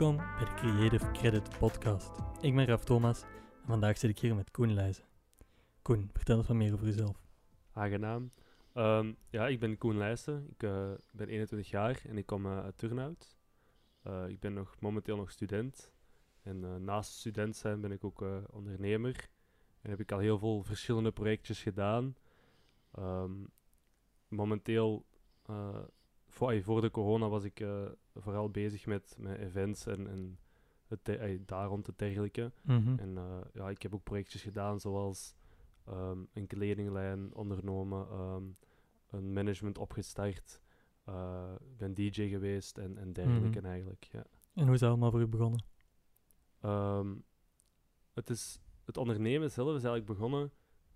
Welkom bij de Creative Credit Podcast. Ik ben Raf Thomas en vandaag zit ik hier met Koen Leijzen. Koen, vertel eens wat meer over jezelf. Aangenaam. Ehm, ja, ik ben Koen Leijsen. Ik eh, ben 21 jaar en ik kom eh, uit Turnhout. Eh, ik ben nog, momenteel nog student. En naast student zijn ben ik ook ondernemer. En heb ik al heel veel verschillende projectjes gedaan. Ehm, momenteel, voor, voor de corona was ik vooral bezig met, met events en, en het daar rond het dergelijke. Mhm. En ja, ik heb ook projectjes gedaan zoals Ehm, een kledinglijn ondernomen, ehm, een management opgestart, uh, ben DJ geweest en, en dergelijke mhm. eigenlijk. Ja. En hoe is dat allemaal voor u begonnen? Ehm, het, is, het ondernemen zelf is eigenlijk begonnen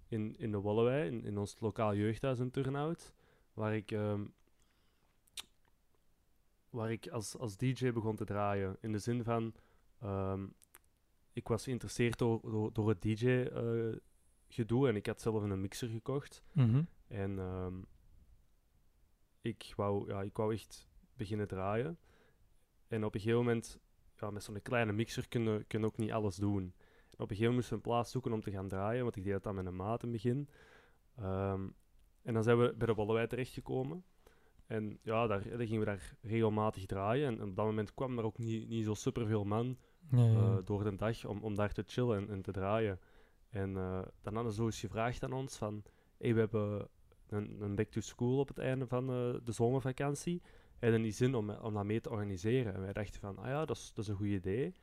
in, in de Wallewij, in, in ons lokaal jeugdhuis in Turnhout, waar ik, waar ik als, als DJ begon te draaien. In de zin van, ik was geïnteresseerd door, door, door het DJ uh, gedoe en ik had zelf een mixer gekocht. Mhm. En ehm, ik, wou, ja, ik wou echt beginnen draaien. En op een gegeven moment, ja, met zo'n kleine mixer kun je, ook niet alles doen. En op een gegeven moment moesten we een plaats zoeken om te gaan draaien, want ik deed dat dan met een maat in het begin. Ehm, en dan zijn we bij de Bollewij terechtgekomen. En ja, daar, dan gingen we daar regelmatig draaien. En, op dat moment kwam er ook niet, niet zo superveel man uh, door de dag om, om daar te chillen en, en te draaien. En uh, dan hadden ze zo eens gevraagd aan ons van... Hey, we hebben een, een back to school op het einde van uh, de zomervakantie. Hebben niet zin om, om dat mee te organiseren? En wij dachten van, ah ja, dat is, dat is een goed idee.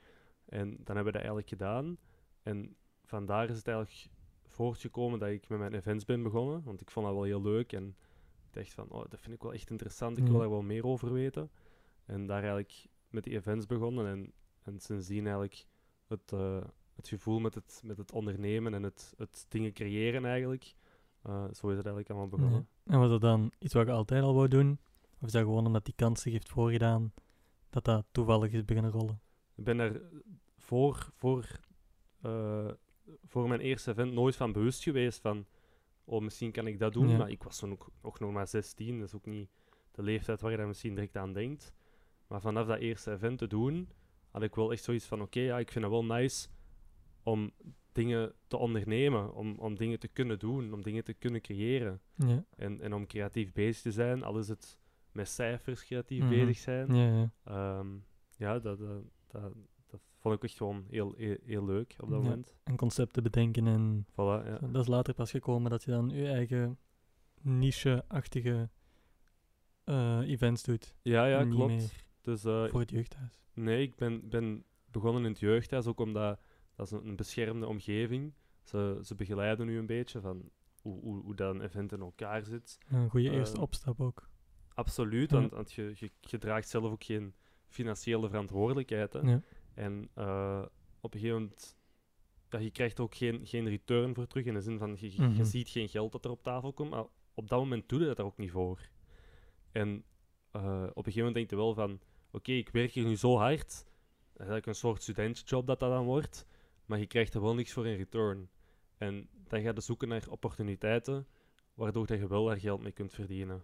En dan hebben we dat eigenlijk gedaan. En vandaar is het eigenlijk voortgekomen dat ik met mijn events ben begonnen. Want ik vond dat wel heel leuk. En dacht van, oh, dat vind ik wel echt interessant. Ik wil daar wel meer over weten. En daar eigenlijk met die events begonnen. En, en sindsdien eigenlijk het... Uh, het gevoel met het, met het ondernemen en het, het dingen creëren eigenlijk. Uh, zo is het eigenlijk allemaal begonnen. En was dat dan iets wat je altijd al wou doen? Of is dat gewoon omdat die kans zich heeft voorgedaan, dat dat toevallig is beginnen rollen? Ik ben er voor, voor, uh, voor mijn eerste event nooit van bewust geweest van, oh, misschien kan ik dat doen. Maar ik was toen ook, ook nog maar 16, dat is ook niet de leeftijd waar je daar misschien direct aan denkt. Maar vanaf dat eerste event te doen, had ik wel echt zoiets van, oké, ja, ik vind het wel nice om dingen te ondernemen, om, om dingen te kunnen doen, om dingen te kunnen creëren. Ja. En, en om creatief bezig te zijn, al is het met cijfers creatief mhm. bezig zijn. Ja, ja. Ehm, ja dat, dat, dat, vond ik echt gewoon heel, heel, leuk op dat moment. En concepten bedenken en... Voilà, ja. Dat is later pas gekomen dat je dan je eigen niche-achtige uh, events doet. Ja, ja, klopt. Dus, uh, voor het jeugdhuis. Nee, ik ben, ben begonnen in het jeugdhuis, ook omdat dat is een, beschermde omgeving. Ze, ze begeleiden nu een beetje van hoe, hoe, hoe dat een event in elkaar zit. Een goede uh, eerste opstap ook. Absoluut, want, want je, je, je, draagt zelf ook geen financiële verantwoordelijkheid. Hè. Ja. En uh, op een gegeven moment, ja, je krijgt ook geen, geen return voor terug, in de zin van, je, je mhm. ziet geen geld dat er op tafel komt, maar op dat moment doe je dat er ook niet voor. En uh, op een gegeven moment denk je wel van, oké, ik werk hier nu zo hard, dat is eigenlijk een soort studentjob dat dat dan wordt, maar je krijgt er wel niks voor in return. En dan ga je zoeken naar opportuniteiten waardoor je wel daar geld mee kunt verdienen.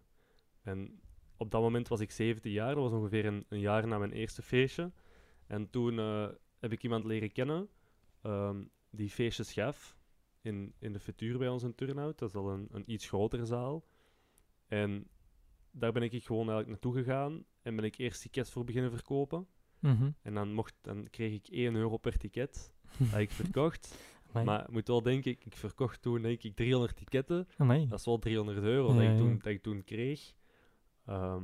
En op dat moment was ik 17 jaar, dat was ongeveer een, een jaar na mijn eerste feestje. En toen uh, heb ik iemand leren kennen um, die feestjes gaf in, in de Futuur bij ons in Turnhout. Dat is al een, een iets grotere zaal. En daar ben ik gewoon eigenlijk naartoe gegaan en ben ik eerst tickets voor beginnen verkopen. Mhm. En dan, mocht, dan kreeg ik 1 euro per ticket dat ik verkocht. maar ik moet wel denken, ik, ik verkocht toen denk ik 300 ticketten. Dat is wel 300 euro dat, ik toen, dat ik toen kreeg. Ehm,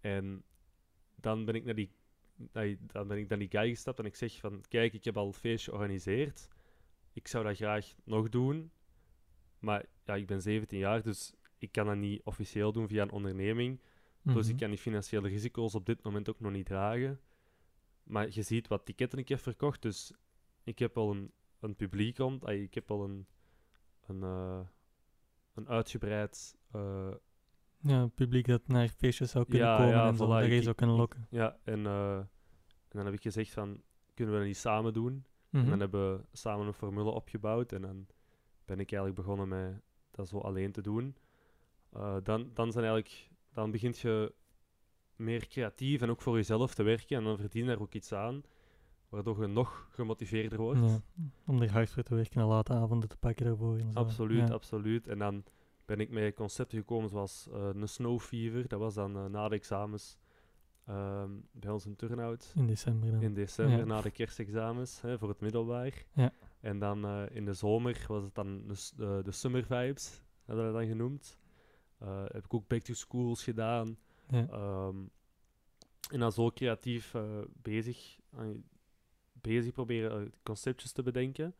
en dan ben ik naar die, dan ben ik naar die guy gestapt en ik zeg van, kijk, ik heb al een feestje georganiseerd. Ik zou dat graag nog doen. Maar ja, ik ben 17 jaar, dus ik kan dat niet officieel doen via een onderneming. Dus ik mhm. kan die financiële risico's op dit moment ook nog niet dragen. Maar je ziet wat ticketten ik heb verkocht, dus ik heb al een, een publiek rond. ik heb al een, een, uh, een uitgebreid... Uh, ja, publiek dat naar feestjes zou kunnen komen ja, en voilà, daar je zou kunnen lokken. Ja, en, uh, en dan heb ik gezegd van, kunnen we dat niet samen doen? Mm -hmm. En mhm. dan hebben we samen een formule opgebouwd en dan ben ik eigenlijk begonnen met dat zo alleen te doen. dan, dan, zijn eigenlijk, dan begint je meer creatief en ook voor jezelf te werken. En dan verdien je daar ook iets aan, waardoor je nog gemotiveerder wordt. Ja, om er hard voor te werken en late avonden te pakken daarvoor. En zo. Absoluut, absoluut. En dan ben ik met concepten gekomen zoals eh, een snow fever. Dat was dan eh, na de examens ehm, bij ons in Turnhout. In december dan. In december, Ja. na de kerstexamens, hè, voor het middelbaar. Ja. En dan eh, in de zomer was het dan de, de, summer vibes, hebben we dat dan genoemd. Heb ik ook back to schools gedaan. Ja. Ehm, en dan zo creatief bezig, bezig proberen conceptjes te bedenken.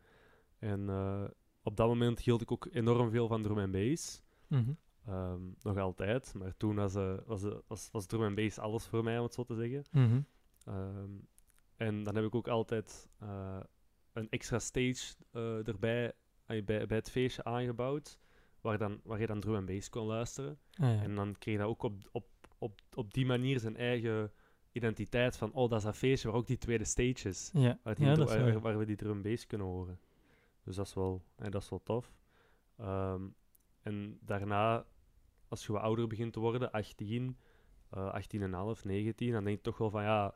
En op dat moment hield ik ook enorm veel van drum en bass. Mhm. Ehm, nog altijd, maar toen was, eh, was, eh, was, was drum en bass alles voor mij, om het zo te zeggen. Mhm. Ehm, en dan heb ik ook altijd eh, een extra stage erbij bij, bij het feestje aangebouwd, waar, dan, waar je dan drum en bass kon luisteren. Ah, ja. En dan kreeg je ook op, op, op, op die manier zijn eigen identiteit van, oh, dat is dat feestje waar ook die tweede stage is. ja. Waar, die ja, dat waar, waar. we die drum bass kunnen horen. Dus dat is wel, eh, dat is wel tof. Ehm, en daarna, als je wat ouder begint te worden, 18, eh 18,5, 19, dan denk je toch wel van ja,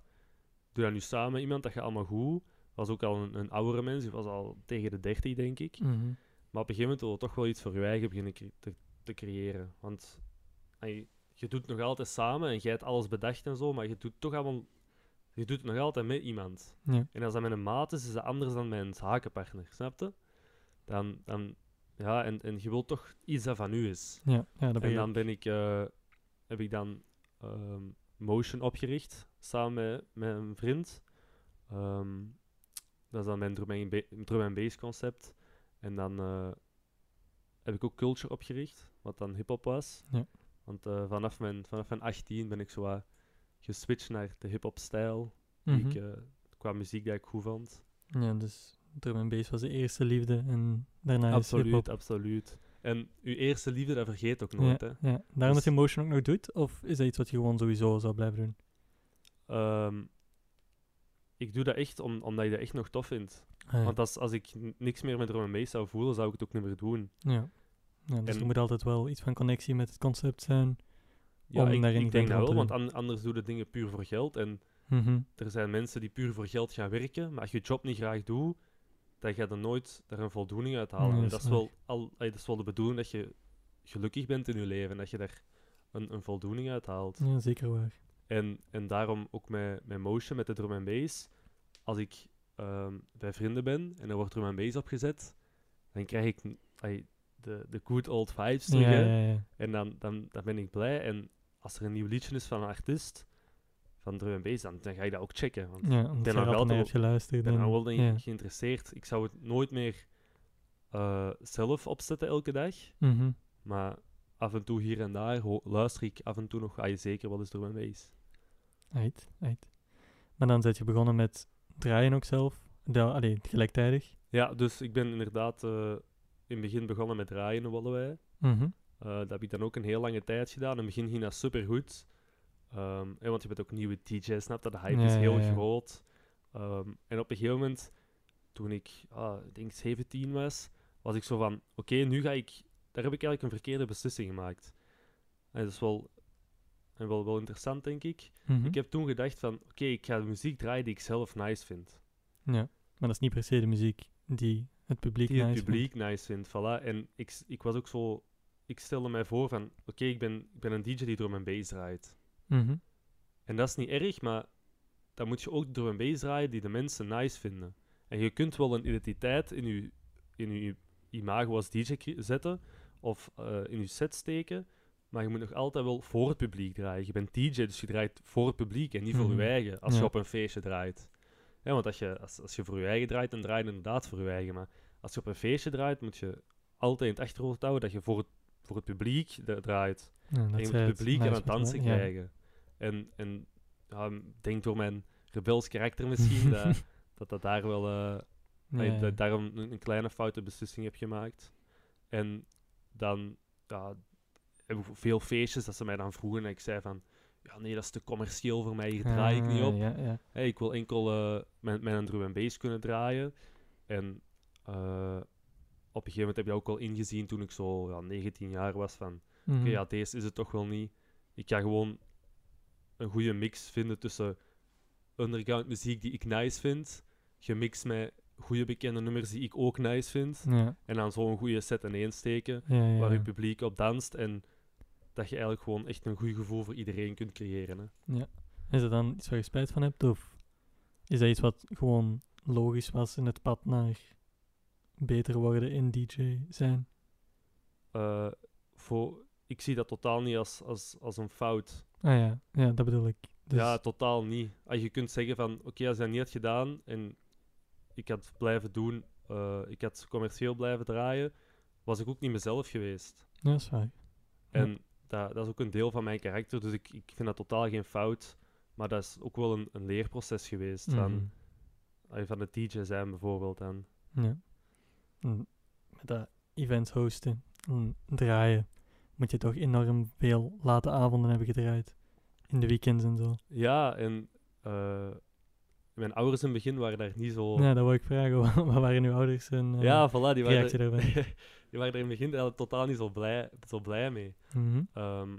doe dat nu samen met iemand, dat gaat allemaal goed. Was ook al een, een oudere mens, die was al tegen de 30, denk ik. Mhm. Maar op een gegeven moment wil je toch wel iets voor je eigen beginnen te, te creëren. Want ey, je doet het nog altijd samen en jij hebt alles bedacht en zo, maar je doet toch allemaal, je doet het nog altijd met iemand. Ja. En als dat met een maat is, is dat anders dan met een zakenpartner, snap je? Dan, dan, ja, en, en je wilt toch iets dat van u is. Ja, ja, dat En dan ben ik, eh, heb ik dan ehm, Motion opgericht, samen met, met een vriend. Ehm, dat is dan mijn drum en, drum bass concept. En dan eh, heb ik ook Culture opgericht, wat dan hip-hop was. Ja. Want eh, vanaf, mijn, vanaf mijn 18 ben ik zo geswitcht naar de hip-hop stijl. die Mhm. ik, qua muziek dat ik goed vond. Ja, dus drum bass was de eerste liefde en daarna is absoluut, hiphop. absoluut. En uw eerste liefde, dat vergeet ook nooit. ja, Hè. ja. Daarom dat je Dus- motion ook nog doet? Of is dat iets wat je gewoon sowieso zou blijven doen? Ehm, ik doe dat echt om, omdat je dat echt nog tof vindt. Ah, ja. Want als, als ik niks meer met drum bass zou voelen, zou ik het ook niet meer doen. ja. ja, dus en- er moet altijd wel iets van connectie met het concept zijn. Ja, Om ik, daarin ik denk dat wel, want an- anders doe je dingen puur voor geld. En Mhm. er zijn mensen die puur voor geld gaan werken, maar als je je job niet graag doet, dan ga je er nooit daar een voldoening uit halen. Nee, en dat dat is wel al, dat is wel de bedoeling dat je gelukkig bent in je leven en dat je daar een, een voldoening uit haalt. Ja, zeker waar. En, en daarom ook met, met Motion, met de drum en bass. Als ik ehm, bij vrienden ben en er wordt drum en bass opgezet, dan krijg ik de, de good old vibes terug. Ja, hè. ja, ja. En dan, dan, dan ben ik blij. En als er een nieuw liedje is van een artiest, van drum en bass, dan, dan ga ik dat ook checken. Want Ja, omdat ben je er naar wel- hebt geluisterd. ik ben wel ja. ik geïnteresseerd. Ik zou het nooit meer eh, zelf opzetten elke dag. Mhm. Maar af en toe hier en daar luister ik af en toe nog, ah, je zeker wel eens drum en bass. Uit, uit. Maar dan zet je begonnen met draaien ook zelf. Da allee, gelijktijdig. Ja, dus ik ben inderdaad eh, in het begin begonnen met draaien in Wallewij. Mhm. Eh, dat heb ik dan ook een heel lange tijd gedaan. In het begin ging dat supergoed. Ehm, want je bent ook nieuwe DJ, snap je? De hype Ja, is heel ja, groot. Ehm, en op een gegeven moment, toen ik, ah, ik denk 17 was, was ik zo van, oké, nu ga ik... Daar heb ik eigenlijk een verkeerde beslissing gemaakt. En dat is wel, en wel, wel interessant, denk ik. Mhm. Ik heb toen gedacht van, oké, ik ga de muziek draaien die ik zelf nice vind. Ja, maar dat is niet per se de muziek die het publiek die het nice publiek nice vindt. Voilà. En ik, ik was ook zo... Ik stelde mij voor van... Oké, ik, ben, ik ben een DJ die drum en bass draait. Mhm. En dat is niet erg, maar... Dan moet je ook drum en bass draaien die de mensen nice vinden. En je kunt wel een identiteit in je, in je imago als DJ zetten. Of eh, in je set steken. Maar je moet nog altijd wel voor het publiek draaien. Je bent DJ, dus je draait voor het publiek en niet voor Mhm. je eigen. Als je op een feestje draait. Ja, want als je, als, als je voor je eigen draait, dan draai je inderdaad voor je eigen. Maar als je op een feestje draait, moet je altijd in het achterhoofd houden dat je voor het, voor het publiek draait. Ja, en je moet het publiek aan het dansen krijgen. En, en ja, denk door mijn rebels karakter misschien, dat, dat dat daar wel... eh, dat daarom een, een kleine foute beslissing heb gemaakt. En dan ja, veel feestjes dat ze mij dan vroegen en ik zei van... Ja, nee, dat is te commercieel voor mij, hier draai ik niet Ah, op. Ja, ja. Hey, ik wil enkel met, met een drum en bass kunnen draaien. En eh, op een gegeven moment heb je ook al ingezien toen ik zo ja, 19 jaar was van... Mhm. Oké, ja, deze is het toch wel niet. Ik ga gewoon een goede mix vinden tussen underground muziek die ik nice vind, gemixt met goede bekende nummers die ik ook nice vind, Ja, en dan zo'n goede set in steken ja, ja. waar je publiek op danst en dat je eigenlijk gewoon echt een goed gevoel voor iedereen kunt creëren. Hè. Is dat dan iets waar je spijt van hebt? Of is dat iets wat gewoon logisch was in het pad naar beter worden in DJ zijn? Eh, voor, ik zie dat totaal niet als, als, als een fout. Ah ja, ja dat bedoel ik. Dus, Ja, totaal niet. Als je kunt zeggen van, oké, als je dat niet had gedaan en ik had blijven doen, eh, ik had commercieel blijven draaien, was ik ook niet mezelf geweest. ja, dat is waar. Ja. En dat, dat is ook een deel van mijn karakter, dus ik, ik vind dat totaal geen fout. Maar dat is ook wel een, een leerproces geweest Mhm. van, eh, van het DJ zijn bijvoorbeeld. En, Ja. Met dat events hosten en draaien moet je toch enorm veel late avonden hebben gedraaid. In de weekends en zo. ja, en eh, mijn ouders in het begin waren daar niet zo... Ja, dat wou ik vragen. Wat waren uw ouders en eh, ja, voilà, die waren, die waren er in het begin totaal niet zo blij, zo blij mee. Mhm. Ehm,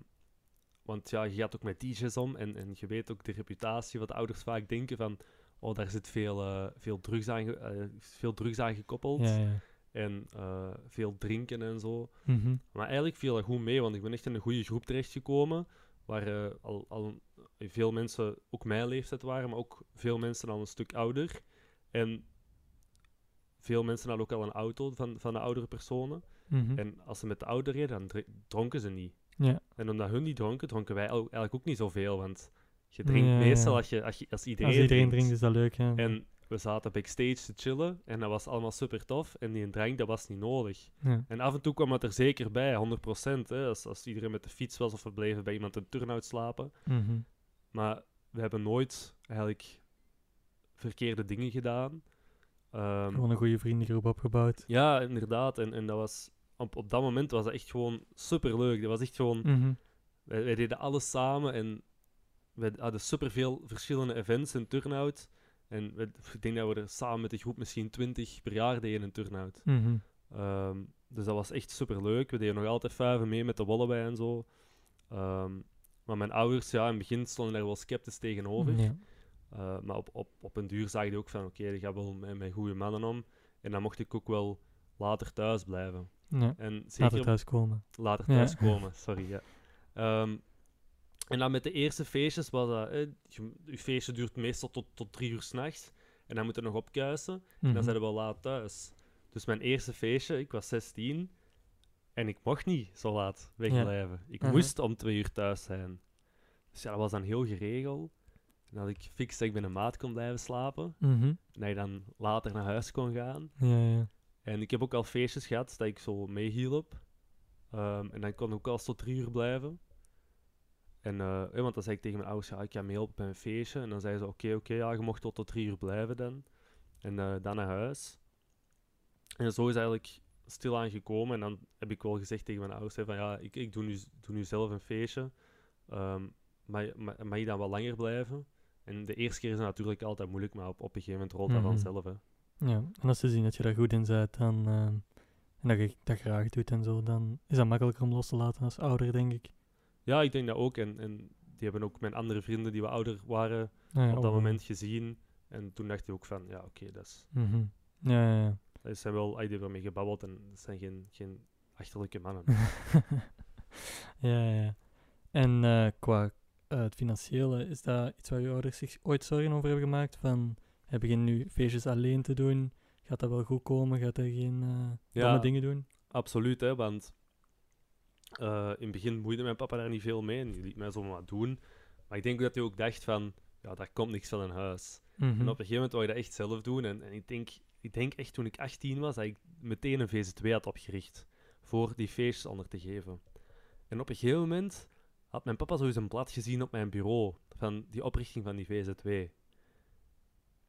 want ja, je gaat ook met DJ's om en, en je weet ook de reputatie wat ouders vaak denken van oh, daar zit veel, eh, veel, drugs, aan veel drugs aan gekoppeld Ja, ja. En eh, veel drinken en zo. Mhm. Maar eigenlijk viel dat goed mee, want ik ben echt in een goede groep terechtgekomen waar eh, al, al veel mensen ook mijn leeftijd waren, maar ook veel mensen al een stuk ouder. En veel mensen hadden ook al een auto van, van de oudere personen. Mhm. En als ze met de ouder reden, dan dr- dronken ze niet. Ja. En omdat hun niet dronken, dronken wij eigenlijk ook niet zoveel. Want je drinkt Ja, meestal ja. als, je, als, je, als iedereen, Als iedereen drinkt. drinkt, is dat leuk, ja. En we zaten backstage te chillen en dat was allemaal super tof. En die drank, dat was niet nodig. ja. En af en toe kwam het er zeker bij, 100%. Hè, als, als iedereen met de fiets was of we bleven bij iemand een turnout slapen. Mhm. Maar we hebben nooit eigenlijk verkeerde dingen gedaan. Ehm, Gewoon een goede vriendengroep opgebouwd. ja, inderdaad. En, en dat was, op, op dat moment was dat echt gewoon super leuk. Dat was echt gewoon Mhm. Wij, wij deden alles samen en we hadden superveel verschillende events in turnout. En we, ik denk dat we er samen met de groep misschien 20 per jaar deden in turnout. Mhm. Ehm, dus dat was echt super leuk. We deden nog altijd vijven mee met de Wallabei en zo. Ehm, maar mijn ouders, ja, in het begin stonden daar wel sceptisch tegenover. Ja. Eh, maar op, op, op een duur zag je ook van, oké, die gaat wel met, met goede mannen om. En dan mocht ik ook wel later thuis blijven. ja. En zeker we thuis komen. later Ja. thuiskomen, sorry. Ja. Ehm, en dan met de eerste feestjes was dat, eh, je, je feestje duurt meestal tot, tot drie uur s'nachts. En dan moet je nog opkuisen. En Mhm. dan zijn we wel laat thuis. Dus mijn eerste feestje, ik was 16. En ik mocht niet zo laat wegblijven. Ik Mhm. moest om twee uur thuis zijn. Dus ja, dat was dan heel geregeld. En dat ik fix dat ik bij een maat kon blijven slapen. Mhm. En dat je dan later naar huis kon gaan. Ja, ja. En ik heb ook al feestjes gehad dat ik zo meehielp. Ehm, en dan kon ik ook al tot drie uur blijven. En, eh, eh, want dan zei ik tegen mijn ouders, ja, ik ga meehelpen bij een feestje. En dan zeiden ze, oké, oké, ja, je mocht tot tot drie uur blijven dan. En eh, dan naar huis. En zo is eigenlijk stilaan gekomen. En dan heb ik wel gezegd tegen mijn ouders, hè, van ja, ik, ik doe, nu, doe nu zelf een feestje. Ehm maar, maar mag je dan wat langer blijven? En de eerste keer is het natuurlijk altijd moeilijk, maar op, op een gegeven moment rolt dat Mhm. vanzelf. Hè. Ja, en als ze zien dat je daar goed in bent dan, eh, en dat je dat graag doet en zo, dan is dat makkelijker om los te laten als ouder, denk ik. Ja, ik denk dat ook. En, en die hebben ook mijn andere vrienden die wat ouder waren Ah, ja, op dat oh, moment gezien. En toen dacht hij ook van, ja, oké, dat is... mhm. Ja, ja, ja. Dat zijn wel, die hebben mee gebabbeld en dat zijn geen, geen achterlijke mannen. ja, ja. En eh, qua eh, het financiële, is dat iets waar je ouders zich ooit zorgen over hebben gemaakt? Van, heb je nu feestjes alleen te doen? Gaat dat wel goed komen? Gaat hij geen Ja. domme dingen doen? Absoluut, hè, want eh, in het begin moeide mijn papa daar niet veel mee en die liet mij zomaar wat doen. Maar ik denk dat hij ook dacht van, ja, daar komt niks van in huis. Mhm. En op een gegeven moment wou je dat echt zelf doen. En, en ik, denk, ik denk echt toen ik 18 was, dat ik meteen een VZ2 had opgericht. Voor die feestjes onder te geven. En op een gegeven moment had mijn papa sowieso een blad gezien op mijn bureau. Van die oprichting van die VZ2.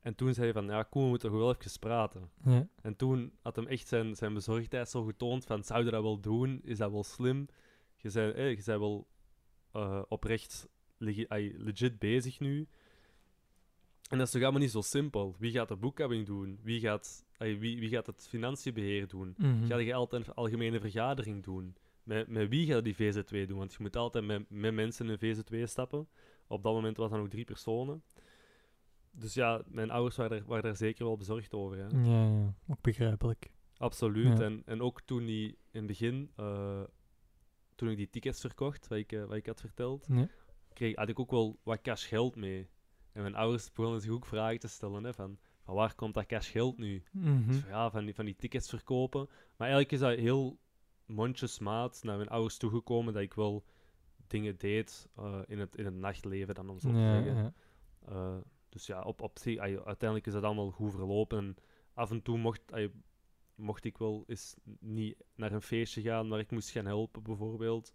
En toen zei hij van, ja, Koen, we moeten toch wel even praten. Ja. En toen had hem echt zijn, zijn bezorgdheid zo getoond van, zou je dat wel doen? Is dat wel slim? Je zei, je zei wel eh, oprecht legit bezig nu. En dat is toch allemaal niet zo simpel. Wie gaat de boekhouding doen? Wie gaat, wie, wie gaat het financiënbeheer doen? Mhm. Ga je altijd een algemene vergadering doen? Met, met wie ga je die VZ2 doen? Want je moet altijd met, met mensen in een VZ2 stappen. Op dat moment was dat nog drie personen. Dus ja, mijn ouders waren, er, waren daar zeker wel bezorgd over. Hè. Ja, ja, ook begrijpelijk. Absoluut. Ja. En, en ook toen die in het begin, eh, toen ik die tickets verkocht, wat ik, eh, wat ik had verteld, Ja. kreeg, had ik ook wel wat cash geld mee. En mijn ouders begonnen zich ook vragen te stellen, hè, van, van waar komt dat cash geld nu? Mhm. Dus van, ja, van die, van die tickets verkopen. Maar eigenlijk is dat heel mondjesmaat naar mijn ouders toegekomen dat ik wel dingen deed eh, in, het, in het nachtleven, dan om zo te ja, zeggen. Dus ja, op, op zich, uiteindelijk is dat allemaal goed verlopen. En af en toe mocht, mocht ik wel eens niet naar een feestje gaan waar ik moest gaan helpen, bijvoorbeeld.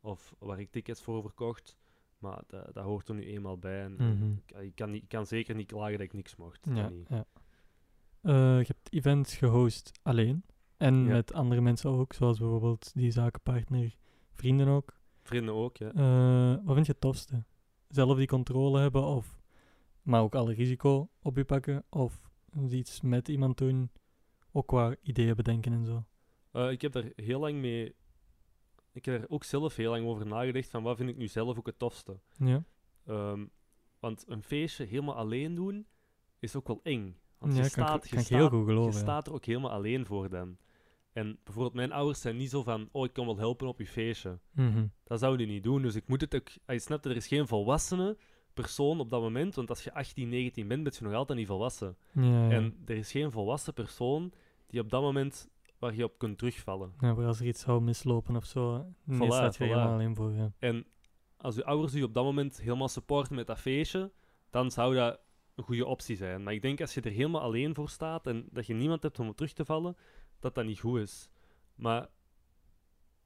Of waar ik tickets voor verkocht. Maar dat, dat hoort er nu eenmaal bij. En Mhm. ik, ik kan niet, ik kan zeker niet klagen dat ik niks mocht. Ja, niet. ja. Eh, je hebt events gehost alleen. En Ja. met andere mensen ook, zoals bijvoorbeeld die zakenpartner, vrienden ook. Vrienden ook, ja. Eh, wat vind je het tofste? Zelf die controle hebben, of, maar ook alle risico op je pakken? Of iets met iemand doen, ook qua ideeën bedenken en zo? Eh, ik heb daar heel lang mee... Ik heb er ook zelf heel lang over nagedacht van wat vind ik nu zelf ook het tofste. Ja, Ehm, want een feestje helemaal alleen doen is ook wel eng. Want ja je staat, je kan ik staat, heel goed je geloven. ja. staat er ook helemaal alleen voor dan. En bijvoorbeeld mijn ouders zijn niet zo van, oh ik kan wel helpen op je feestje. Mhm. Dat zouden die niet doen. Dus ik moet het ook, ah, je snapt, er is geen volwassene persoon op dat moment. Want als je 18, 19 bent, ben je nog altijd niet volwassen. Ja. En er is geen volwassen persoon die op dat moment waar je op kunt terugvallen. ja, maar als er iets zou mislopen of zo, Voilà, staat je voilà. helemaal alleen voor. Ja. En als je ouders je op dat moment helemaal supporten met dat feestje, dan zou dat een goede optie zijn. Maar ik denk als je er helemaal alleen voor staat en dat je niemand hebt om op terug te vallen, dat dat niet goed is. Maar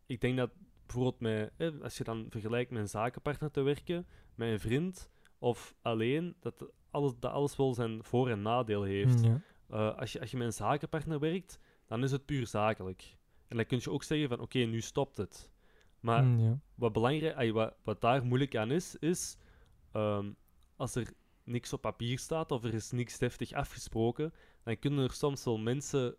ik denk dat bijvoorbeeld met, eh, als je dan vergelijkt met een zakenpartner te werken, met een vriend of alleen, dat alles, dat alles wel zijn voor- en nadeel heeft. Ja. Eh, als, je, als je met een zakenpartner werkt, dan is het puur zakelijk. En dan kun je ook zeggen van oké, nu stopt het. Maar Mm, ja. wat, belangrijk, ay, wat, wat daar moeilijk aan is, is ehm, als er niks op papier staat of er is niks deftig afgesproken, dan kunnen er soms wel mensen,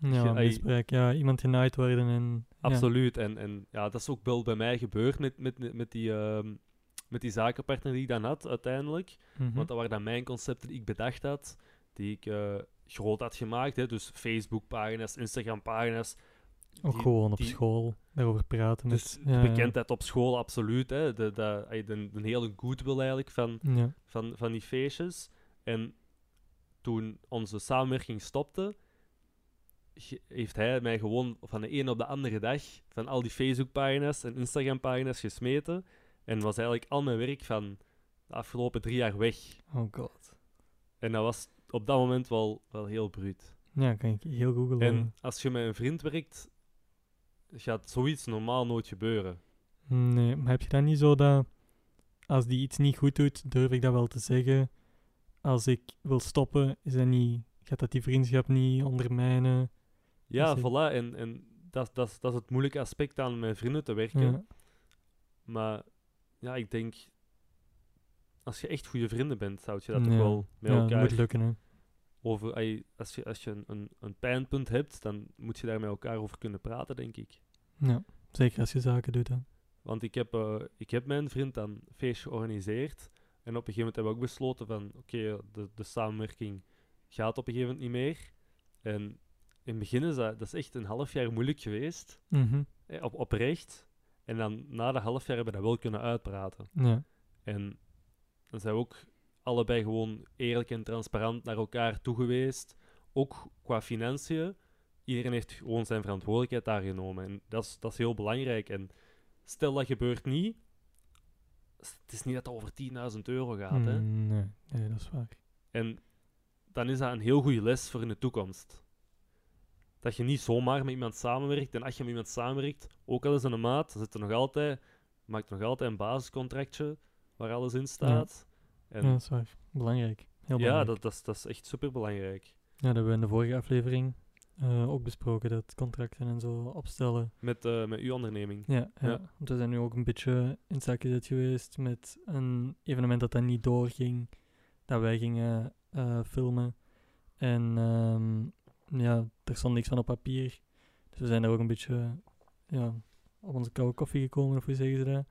Ja, misbruik. Ja, iemand genaaid worden en... ja. absoluut, en, en ja, dat is ook wel bij mij gebeurd met, met, met, die, ehm, met die zakenpartner die ik dan had uiteindelijk. Mhm. Want dat waren dan mijn concepten die ik bedacht had, die ik eh, groot had gemaakt. Hè, dus Facebook-pagina's, Instagram-pagina's, Ook die- gewoon op die- school daarover praten. Dus met, de ja, bekendheid op school, absoluut. Hè. De, de, de, de hele goodwill eigenlijk van, Ja. van, van die feestjes. En toen onze samenwerking stopte, heeft hij mij gewoon van de ene op de andere dag van al die Facebook-pagina's en Instagram-pagina's gesmeten. En was eigenlijk al mijn werk van de afgelopen drie jaar weg. Oh god. En dat was op dat moment wel, wel heel bruut. Ja, kan ik heel goed geloven. En als je met een vriend werkt, gaat zoiets normaal nooit gebeuren. Nee, maar heb je dan niet zo dat... Als die iets niet goed doet, durf ik dat wel te zeggen. Als ik wil stoppen, is dat niet... Gaat dat die vriendschap niet ondermijnen? Ja, ik- voilà. En, en dat, dat, dat is het moeilijke aspect aan met vrienden te werken. Ja. Maar ja, ik denk, als je echt goede vrienden bent, zou je dat Ja. toch wel met ja, elkaar moet lukken, hè. over. Als je, als je een, een, een pijnpunt hebt, dan moet je daar met elkaar over kunnen praten, denk ik. Ja, zeker als je zaken doet, hè. Want ik heb, eh, ik heb mijn vriend dan een feest georganiseerd. En op een gegeven moment hebben we ook besloten van, oké, de, de samenwerking gaat op een gegeven moment niet meer. En in het begin is dat, dat is echt een half jaar moeilijk geweest, eh, op, oprecht. En dan na de half jaar hebben we dat wel kunnen uitpraten. Ja. En dan zijn we ook allebei gewoon eerlijk en transparant naar elkaar toe geweest. Ook qua financiën. Iedereen heeft gewoon zijn verantwoordelijkheid daar genomen. En dat is, dat is heel belangrijk. En stel dat gebeurt niet. Het is niet dat het over 10.000 euro gaat. Hè? Mm, nee, nee, dat is waar. En dan is dat een heel goede les voor in de toekomst. Dat je niet zomaar met iemand samenwerkt. En als je met iemand samenwerkt, ook al is het een maat, dan zit er nog altijd, maakt nog altijd een basiscontractje waar alles in staat. En ja, dat is waar. Belangrijk. Heel ja, belangrijk. dat, dat, is, dat is echt super belangrijk. Ja, dat hebben we in de vorige aflevering eh, ook besproken, dat contracten en zo opstellen. Met, eh, met uw onderneming. Ja, ja. Ja. want we zijn nu ook een beetje in het zakje geweest met een evenement dat dan niet doorging, dat wij gingen eh, filmen. En ehm, ja, er stond niks van op papier. Dus we zijn daar ook een beetje ja, op onze koude koffie gekomen, of hoe zeggen ze dat?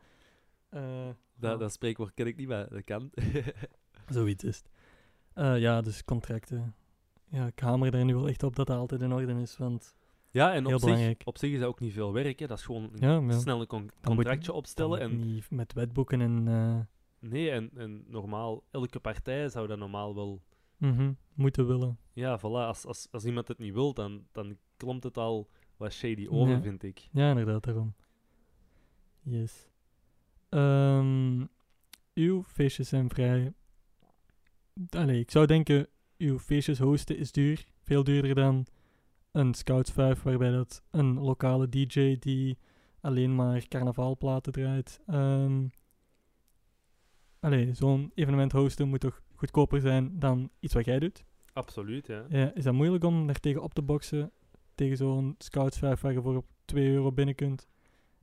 Eh, Dat, dat spreekwoord ken ik niet, maar dat kan. Zoiets is het. Eh, ja, dus contracten. Ja, ik hamer er nu wel echt op dat dat altijd in orde is, want ja, en op zich, op zich is dat ook niet veel werk. Hè. Dat is gewoon een ja, snel een con- moet je- contractje opstellen. En, niet met wetboeken en... eh, nee, en, en normaal, elke partij zou dat normaal wel... mhm, moeten willen. Ja, voilà. Als, als, als iemand het niet wil, dan, dan klomt het al wat shady over, Ja. vind ik. Ja, inderdaad, daarom. Yes. Ehm, uw feestjes zijn vrij... Allee, ik zou denken, uw feestjes hosten is duur. Veel duurder dan een Scouts 5, waarbij dat een lokale DJ die alleen maar carnavalplaten draait. Ehm allee, zo'n evenement hosten moet toch goedkoper zijn dan iets wat jij doet? Absoluut, ja. Ja, is dat moeilijk om daar tegen op te boksen? Tegen zo'n Scouts 5 waar je voor op 2 euro binnen kunt.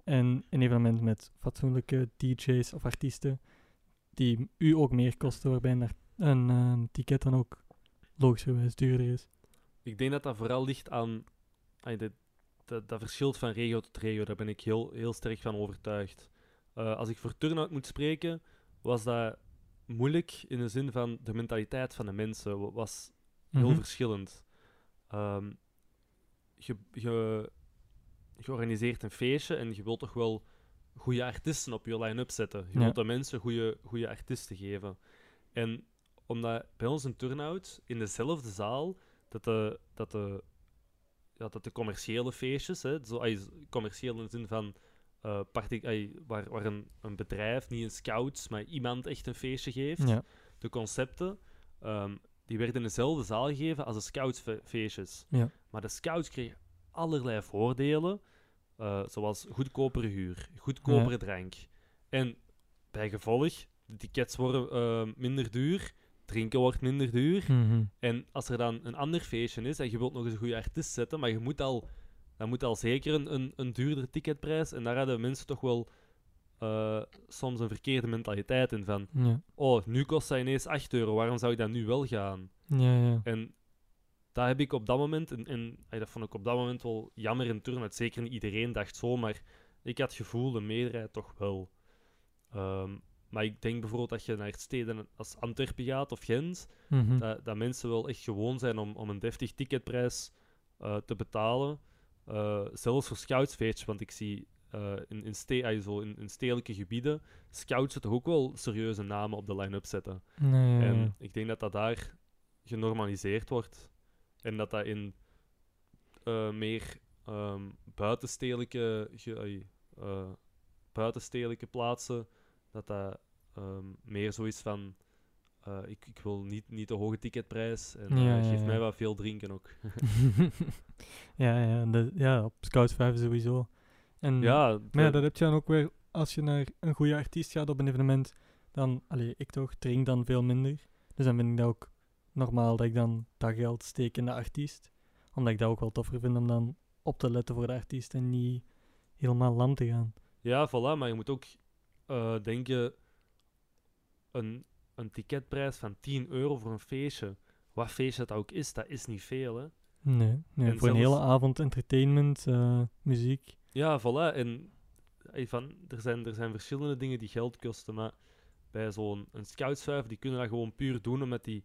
En een evenement met fatsoenlijke DJ's of artiesten die u ook meer kosten, waarbij een, een ticket dan ook logischerwijs duurder is. Ik denk dat dat vooral ligt aan... ay, dat, dat, dat verschilt van regio tot regio. Daar ben ik heel, heel sterk van overtuigd. Eh, als ik voor turnout moet spreken, was dat moeilijk in de zin van de mentaliteit van de mensen wa- was heel Mhm. verschillend. Ehm, je, je, je organiseert een feestje en je wilt toch wel goede artiesten op je line-up zetten. Je Ja. wilt de mensen goede, goede artiesten geven. En omdat bij ons een turnout in dezelfde zaal, dat de, dat de, ja, dat de commerciële feestjes, hè, zo, commercieel in de zin van ay, waar, waar een, een bedrijf, niet een scouts, maar iemand echt een feestje geeft, Ja. de concepten, ehm, die werden in dezelfde zaal gegeven als de scoutsfeestjes. Ja. Maar de scouts kregen allerlei voordelen, eh, zoals goedkopere huur, goedkopere drank. En bij gevolg, de tickets worden eh, minder duur, drinken wordt minder duur. Mhm. En als er dan een ander feestje is en je wilt nog eens een goede artiest zetten, maar je moet al, dan moet al zeker een, een, een duurdere ticketprijs. En daar hadden mensen toch wel eh, soms een verkeerde mentaliteit in van, Ja. oh, nu kost dat ineens 8 euro, waarom zou ik dan nu wel gaan? Ja, ja. En dat heb ik op dat moment, en, en dat vond ik op dat moment wel jammer in Turnhout. Zeker niet iedereen dacht zo, maar ik had het gevoel, de meerderheid toch wel. Ehm, maar ik denk bijvoorbeeld dat je naar steden als Antwerpen gaat of Gent, Mhm. dat, dat mensen wel echt gewoon zijn om, om een deftig ticketprijs eh, te betalen. Eh, zelfs voor scoutsfeestjes, want ik zie eh, in, in, ste ay, zo in, in stedelijke gebieden scouts toch ook wel serieuze namen op de line-up zetten. En ik denk dat dat daar genormaliseerd wordt. En dat dat in eh, meer ehm, buitenstedelijke, ge- buitenstedelijke plaatsen, dat dat ehm, meer zo is van... eh, ik, ik wil niet, niet de hoge ticketprijs en ja, geef ja. mij wat veel drinken ook. ja, ja, dat- ja, op Scouts 5 sowieso. En, ja, Maar dat- heb je dan ook weer, als je naar een goede artiest gaat op een evenement, dan, allee, ik toch, drink dan veel minder. Dus dan vind ik dat ook normaal dat ik dan dat geld steek in de artiest. Omdat ik dat ook wel toffer vind om dan op te letten voor de artiest en niet helemaal lam te gaan. Ja, voilà, maar je moet ook eh, denken, een, een ticketprijs van 10 euro voor een feestje, wat feestje dat ook is, dat is niet veel, hè. Nee, nee En voor een hele avond entertainment, eh, muziek. Ja, voilà, en van, er, zijn, er zijn verschillende dingen die geld kosten, maar bij zo'n een scoutsvuif, die kunnen dat gewoon puur doen omdat die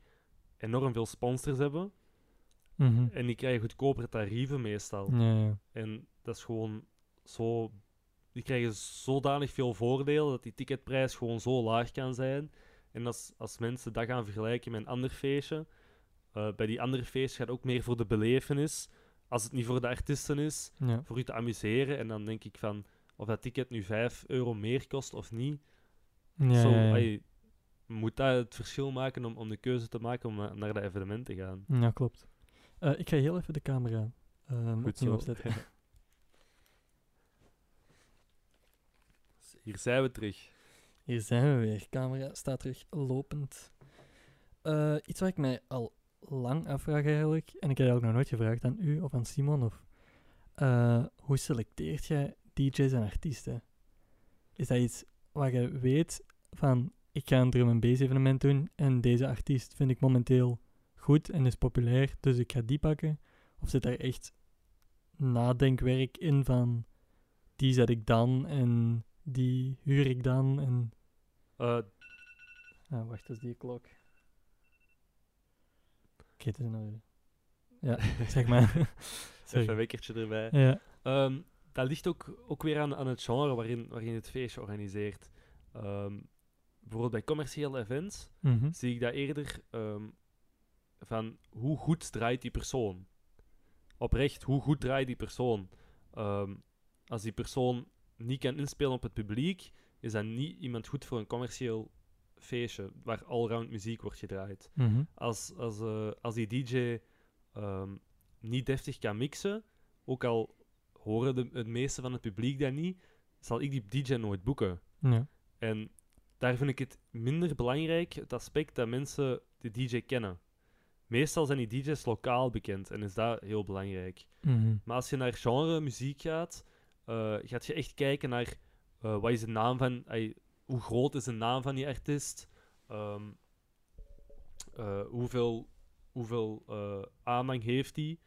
enorm veel sponsors hebben, Mhm. en die krijgen goedkopere tarieven meestal. Ja, ja. En dat is gewoon zo. Die krijgen zodanig veel voordelen dat die ticketprijs gewoon zo laag kan zijn. En als, als mensen dat gaan vergelijken met een ander feestje, eh, bij die andere feestjes gaat het ook meer voor de belevenis. Als het niet voor de artiesten is, ja. voor u te amuseren. En dan denk ik van, of dat ticket nu 5 euro meer kost of niet. Ja, zo, ja, moet dat het verschil maken om, om de keuze te maken om na- naar dat evenement te gaan. Ja, klopt. Eh, ik ga heel even de camera Goed opnieuw zo. opzetten. Hier zijn we terug. Hier zijn we weer. Camera staat terug lopend. Eh, iets wat ik mij al lang afvraag eigenlijk, en ik heb eigenlijk nog nooit gevraagd aan u of aan Simon, of eh, hoe selecteert jij DJ's en artiesten? Is dat iets waar je weet van, ik ga een drum and bass evenement doen en deze artiest vind ik momenteel goed en is populair, dus ik ga die pakken? Of zit daar echt nadenkwerk in van, die zet ik dan en die huur ik dan en... Eh, Ah, wacht, dat is die klok. Oké, het is nou. Ja, zeg maar. even Sorry. een wekkertje erbij. Ja. Ehm, dat ligt ook, ook weer aan, aan het genre waarin, waarin je het feestje organiseert. Ehm, bijvoorbeeld bij commerciële events Mhm. zie ik dat eerder ehm, van hoe goed draait die persoon. Oprecht, hoe goed draait die persoon. Ehm, als die persoon niet kan inspelen op het publiek, is dat niet iemand goed voor een commercieel feestje waar allround muziek wordt gedraaid. Mhm. Als, als, eh, als die DJ ehm, niet deftig kan mixen, ook al horen de, het meeste van het publiek dat niet, zal ik die DJ nooit boeken. Ja. En daar vind ik het minder belangrijk, het aspect dat mensen de DJ kennen. Meestal zijn die DJ's lokaal bekend en is dat heel belangrijk. Mhm. Maar als je naar genre muziek gaat, eh, gaat je echt kijken naar eh, wat is de naam van, hoe groot is de naam van die artiest, Ehm, eh, hoeveel, hoeveel eh, aanhang heeft die,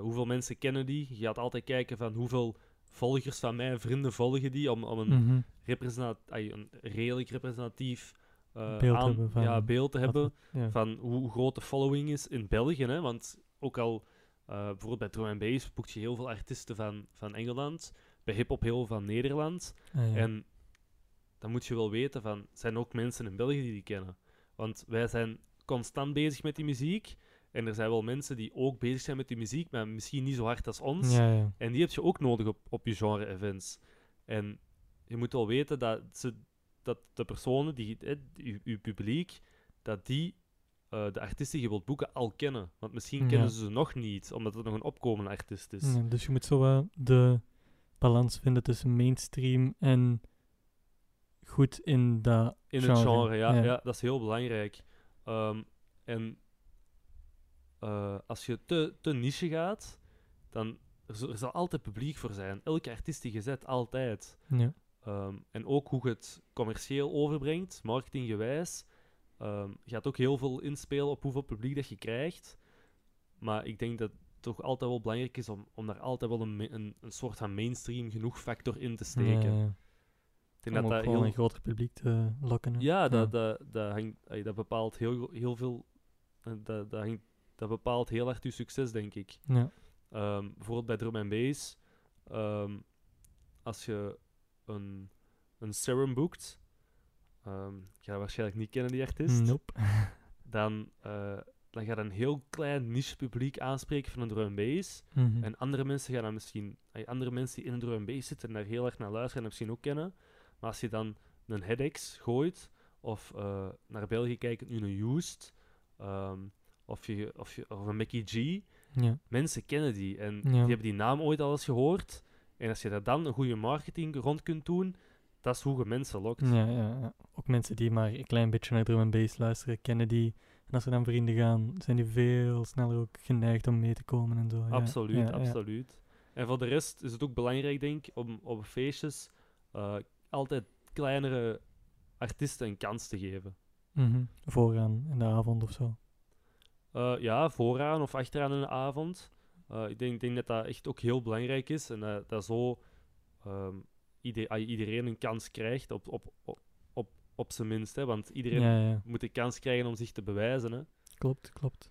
hoeveel mensen kennen die. Je gaat altijd kijken van hoeveel volgers van mijn vrienden volgen die, om, om een ay, een redelijk representatief Beeld aan- hebben van ja, beeld te hebben Ja. van hoe groot de following is in België. Hè? Want ook al bijvoorbeeld bij drum bass boekt je heel veel artiesten van, van Engeland, bij hip-hop heel van Nederland. Ah, ja. En dan moet je wel weten van, zijn ook mensen in België die die kennen? Want wij zijn constant bezig met die muziek. En er zijn wel mensen die ook bezig zijn met die muziek, maar misschien niet zo hard als ons. ja, ja. En die heb je ook nodig op, op je genre-events. En je moet wel weten dat, ze, dat de personen, die, eh, je, je publiek, dat die eh, de artiesten die je wilt boeken al kennen. Want misschien Ja. kennen ze ze nog niet, omdat het nog een opkomende artiest is. Dus je moet zo wel de balans vinden tussen mainstream en goed in dat In genre. het genre, ja, Ja. ja. dat is heel belangrijk. Ehm, en eh, als je te, te niche gaat, dan er, zal- er zal altijd publiek voor zijn. Elke artiest die je zet, altijd. Ja. Ehm, en ook hoe je het commercieel overbrengt, marketinggewijs, ehm gaat ook heel veel inspelen op hoeveel publiek dat je krijgt. Maar ik denk dat toch altijd wel belangrijk is om, om daar altijd wel een, een, een soort van mainstream genoeg factor in te steken. Ja, ja. Ik denk Om dat dat heel, een groter publiek te lokken. hè. ja, dat, dat, dat, hangt, dat bepaalt heel, heel veel. eh, Dat, dat, hangt, dat bepaalt heel erg je succes, denk ik. Ja. Ehm, bijvoorbeeld bij drum and bass, ehm, als je een, een serum boekt, ehm ik ga dat waarschijnlijk niet kennen, die artiest, Nope. dan, eh, dan gaat een heel klein niche publiek aanspreken van een drum. Mhm. En andere mensen gaan dan misschien, andere mensen die in een drum bass zitten en daar heel erg naar luisteren en misschien ook kennen. Maar als je dan een headaches gooit, of eh, naar België kijkt, nu een Used, ehm, of, je, of, je, of een Mickey G, ja. mensen kennen die en Ja. die hebben die naam ooit al eens gehoord. En als je daar dan een goede marketing rond kunt doen, dat is hoe je mensen lokt. Ja, ja, ja. Ook mensen die maar een klein beetje naar drum bass luisteren, kennen die. En als er dan vrienden gaan, zijn die veel sneller ook geneigd om mee te komen en zo. Absoluut, ja, ja. absoluut. En voor de rest is het ook belangrijk, denk ik, om op feestjes eh, altijd kleinere artiesten een kans te geven. Mhm. Vooraan in de avond of zo. Eh, ja, vooraan of achteraan in de avond. Eh, ik denk, denk dat dat echt ook heel belangrijk is. En dat dat zo ehm, ieder- ah, iedereen een kans krijgt, op, op, op, op, zijn minst. Hè, want iedereen Ja, ja. moet de kans krijgen om zich te bewijzen. Hè. Klopt, klopt.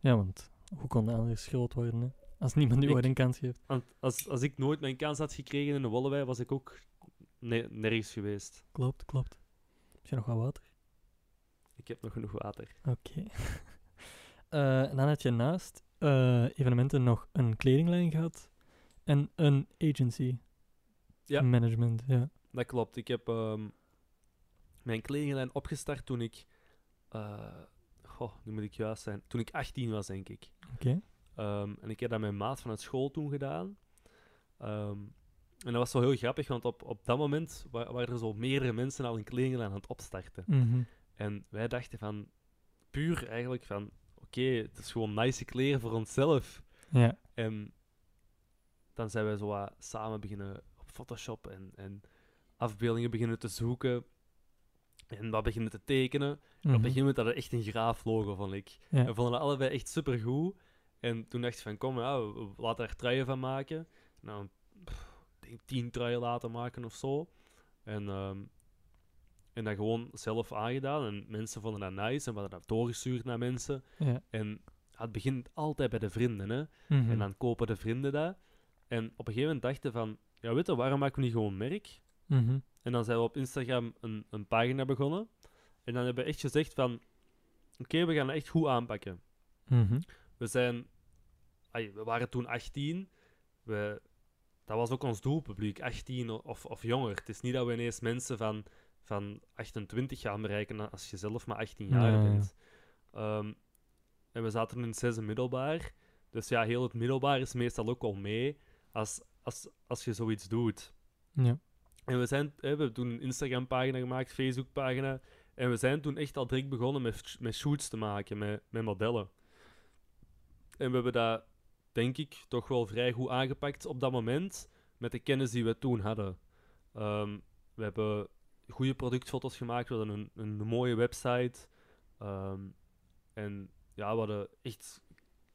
Ja, want hoe kon dat anders groot worden, hè? Als niemand nu ooit een kans geeft. Want als, als ik nooit mijn kans had gekregen in de Wollewij, was ik ook ne- nergens geweest. Klopt, klopt. Heb je nog wat water? Ik heb nog genoeg water. Oké. Eh, en dan had je naast eh, evenementen nog een kledinglijn gehad en een agency. Ja. Management, ja. Dat klopt. Ik heb ehm, mijn kledinglijn opgestart toen ik... eh, goh, nu moet ik juist zijn. Toen ik 18 was, denk ik. Oké. Ehm, en ik heb dat met mijn maat vanuit school toen gedaan. Ehm, en dat was zo heel grappig, want op, op dat moment wa- waren er zo meerdere mensen al een kledinglijn aan het opstarten. Mhm. En wij dachten van, puur eigenlijk van, oké, het is gewoon nice kleren voor onszelf. Ja. En dan zijn wij zo wat samen beginnen op Photoshop en, en afbeeldingen beginnen te zoeken. En wat beginnen te tekenen. En op een gegeven moment had echt een graaf logo, vond ik. Ja. We vonden het allebei echt supergoed. En toen dacht ik van, kom, ja, we- we laten er truien van maken. Nou, pff, ik denk tien truien laten maken of zo. En, ehm, en dat gewoon zelf aangedaan. En mensen vonden dat nice en we hadden dat doorgestuurd naar mensen. Ja. En het begint altijd bij de vrienden, hè. Mhm. En dan kopen de vrienden dat. En op een gegeven moment dachten van, ja weet je, waarom maken we niet gewoon merk? Mhm. En dan zijn we op Instagram een, een pagina begonnen. En dan hebben we echt gezegd van, oké, we gaan het echt goed aanpakken. Mhm. We zijn, we waren toen 18. We, dat was ook ons doelpubliek, 18 of, of jonger. Het is niet dat we ineens mensen van, van 28 gaan bereiken als je zelf maar 18 jaar Ja, ja, ja. bent. Ehm, en we zaten in het zesde middelbaar. Dus ja, heel het middelbaar is meestal ook al mee als, als, als je zoiets doet. Ja. En we zijn, we hebben toen een Instagram-pagina gemaakt, Facebook-pagina. En we zijn toen echt al direct begonnen met, met shoots te maken, met, met modellen. En we hebben dat, denk ik, toch wel vrij goed aangepakt op dat moment, met de kennis die we toen hadden. Ehm, we hebben goede productfoto's gemaakt, we hadden een, een mooie website. Ehm, en ja, we hadden echt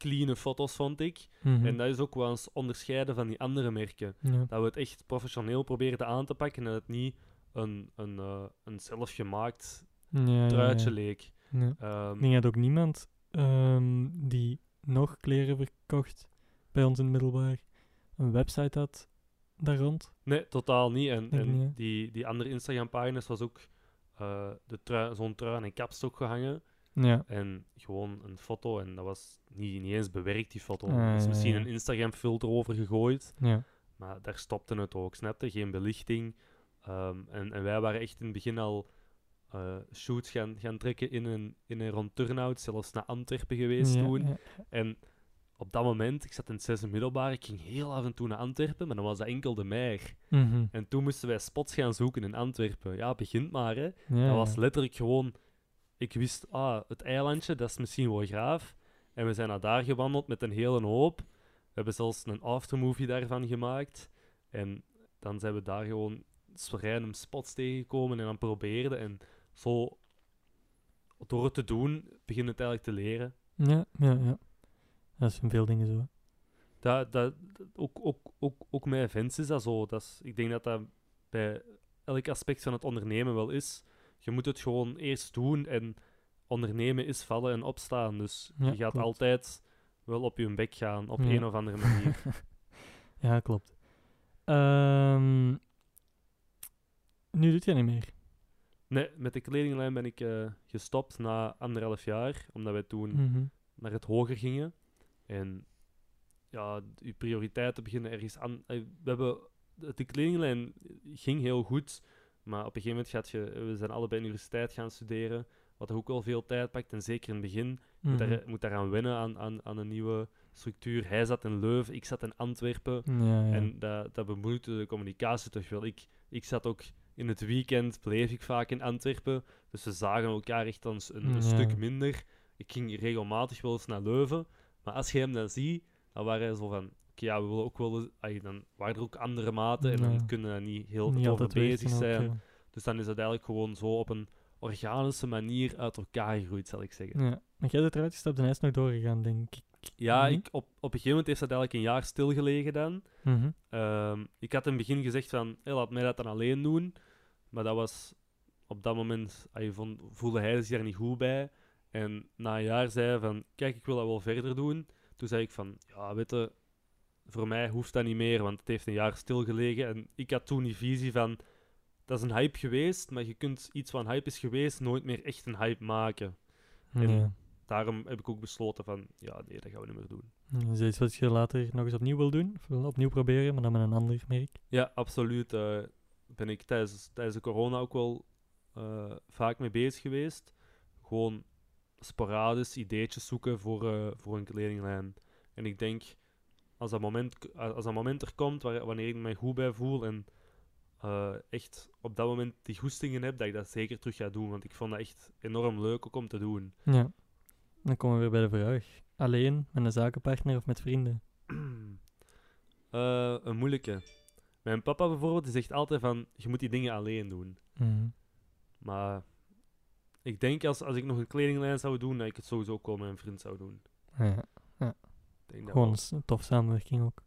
clean foto's, vond ik. Mhm. En dat is ook wel eens onderscheiden van die andere merken ja. dat we het echt professioneel probeerden aan te pakken en dat het niet een, een, eh, een zelfgemaakt Ja, truitje ja. leek. Ehm, Ik denk dat ook niemand ehm, die nog kleren verkocht bij ons in het middelbaar een website had daar rond. nee, totaal niet. En, en niet, die, die andere Instagram-pagina's was ook de trui, zo'n trui en kapstok gehangen. Ja. En gewoon een foto. En dat was niet, niet eens bewerkt, die foto. Ah, er is misschien een Instagram-filter over gegooid. Ja. Maar daar stopte het ook, snapte? Geen belichting. Ehm, en, en wij waren echt in het begin al eh, shoots gaan, gaan trekken in een, in een rond turnout, zelfs naar Antwerpen geweest ja, toen. ja. En op dat moment, ik zat in het zesde middelbaar, ik ging heel af en toe naar Antwerpen, maar dan was dat enkel de Meijer. Mhm. En toen moesten wij spots gaan zoeken in Antwerpen. Ja, begint maar, hè. Dat was letterlijk gewoon... Ik wist, ah, het eilandje, dat is misschien wel graaf. En we zijn naar daar gewandeld met een hele hoop. We hebben zelfs een aftermovie daarvan gemaakt. En dan zijn we daar gewoon random spots tegengekomen en dan probeerden. En zo, door het te doen, begin het eigenlijk te leren. Ja, ja, ja. Dat is in veel dingen zo. Dat, dat, dat- ook, ook, ook, ook met events is dat zo. Dat is, ik denk dat dat bij elk aspect van het ondernemen wel is. Je moet het gewoon eerst doen en ondernemen is vallen en opstaan. Dus Ja, je gaat klopt. altijd wel op je bek gaan, op Ja. een of andere manier. ja, klopt. Ehm, nu doet jij niet meer. nee, met de kledinglijn ben ik eh, gestopt na anderhalf jaar, omdat wij toen Mhm. naar het hoger gingen. En ja, je prioriteiten beginnen ergens aan. eh, We hebben, de kledinglijn ging heel goed, maar op een gegeven moment gaat je, we zijn allebei universiteit gaan studeren, wat ook wel veel tijd pakt. En zeker in het begin Mhm. moet, daar, moet daaraan wennen aan, aan, aan een nieuwe structuur. Hij zat in Leuven, ik zat in Antwerpen. Ja, ja. En dat, dat bemoeite de communicatie toch wel. Ik, ik zat ook in het weekend, bleef ik vaak in Antwerpen. Dus we zagen elkaar echt dan een, een Ja. stuk minder. Ik ging regelmatig wel eens naar Leuven. Maar als je hem dan ziet, dan waren hij zo van... Ja, we willen ook wel... ai, dan waren er ook andere maten en dan kunnen we niet heel Niet veel over bezig ook, zijn. Dus dan is het eigenlijk gewoon zo op een organische manier uit elkaar gegroeid, zal ik zeggen. Ja. Maar jij bent eruit gestapt en hij is nog doorgegaan, denk ik. Ja, ik, op, op een gegeven moment heeft dat eigenlijk een jaar stilgelegen dan. Mhm. Ehm, ik had in het begin gezegd van, hey, laat mij dat dan alleen doen. Maar dat was op dat moment, je vond, voelde hij zich daar niet goed bij. En na een jaar zei hij van, kijk, ik wil dat wel verder doen. Toen zei ik van, ja, weet je, voor mij hoeft dat niet meer, want het heeft een jaar stilgelegen. En ik had toen die visie van, dat is een hype geweest, maar je kunt iets wat een hype is geweest nooit meer echt een hype maken. En-. Daarom heb ik ook besloten van, ja, nee, dat gaan we niet meer doen. Is dat iets wat je later nog eens opnieuw wil doen? Of opnieuw proberen, maar dan met een ander merk? Ja, absoluut. eh, ben ik tijdens, tijdens de corona ook wel eh, vaak mee bezig geweest. Gewoon sporadisch ideetjes zoeken voor, eh, voor een kledinglijn. En ik denk, als dat moment, als dat moment er komt waar, wanneer ik me goed bij voel en eh, echt op dat moment die goestingen heb, dat ik dat zeker terug ga doen. Want ik vond dat echt enorm leuk ook om te doen. Ja. Dan komen we weer bij de vraag. Alleen, met een zakenpartner of met vrienden? Eh, een moeilijke. Mijn papa bijvoorbeeld die zegt altijd van, je moet die dingen alleen doen. Mhm. Maar ik denk als, als ik nog een kledinglijn zou doen, dat ik het sowieso ook wel met een vriend zou doen. Ja. Ik denk dat Gewoon wel. een tof samenwerking ook.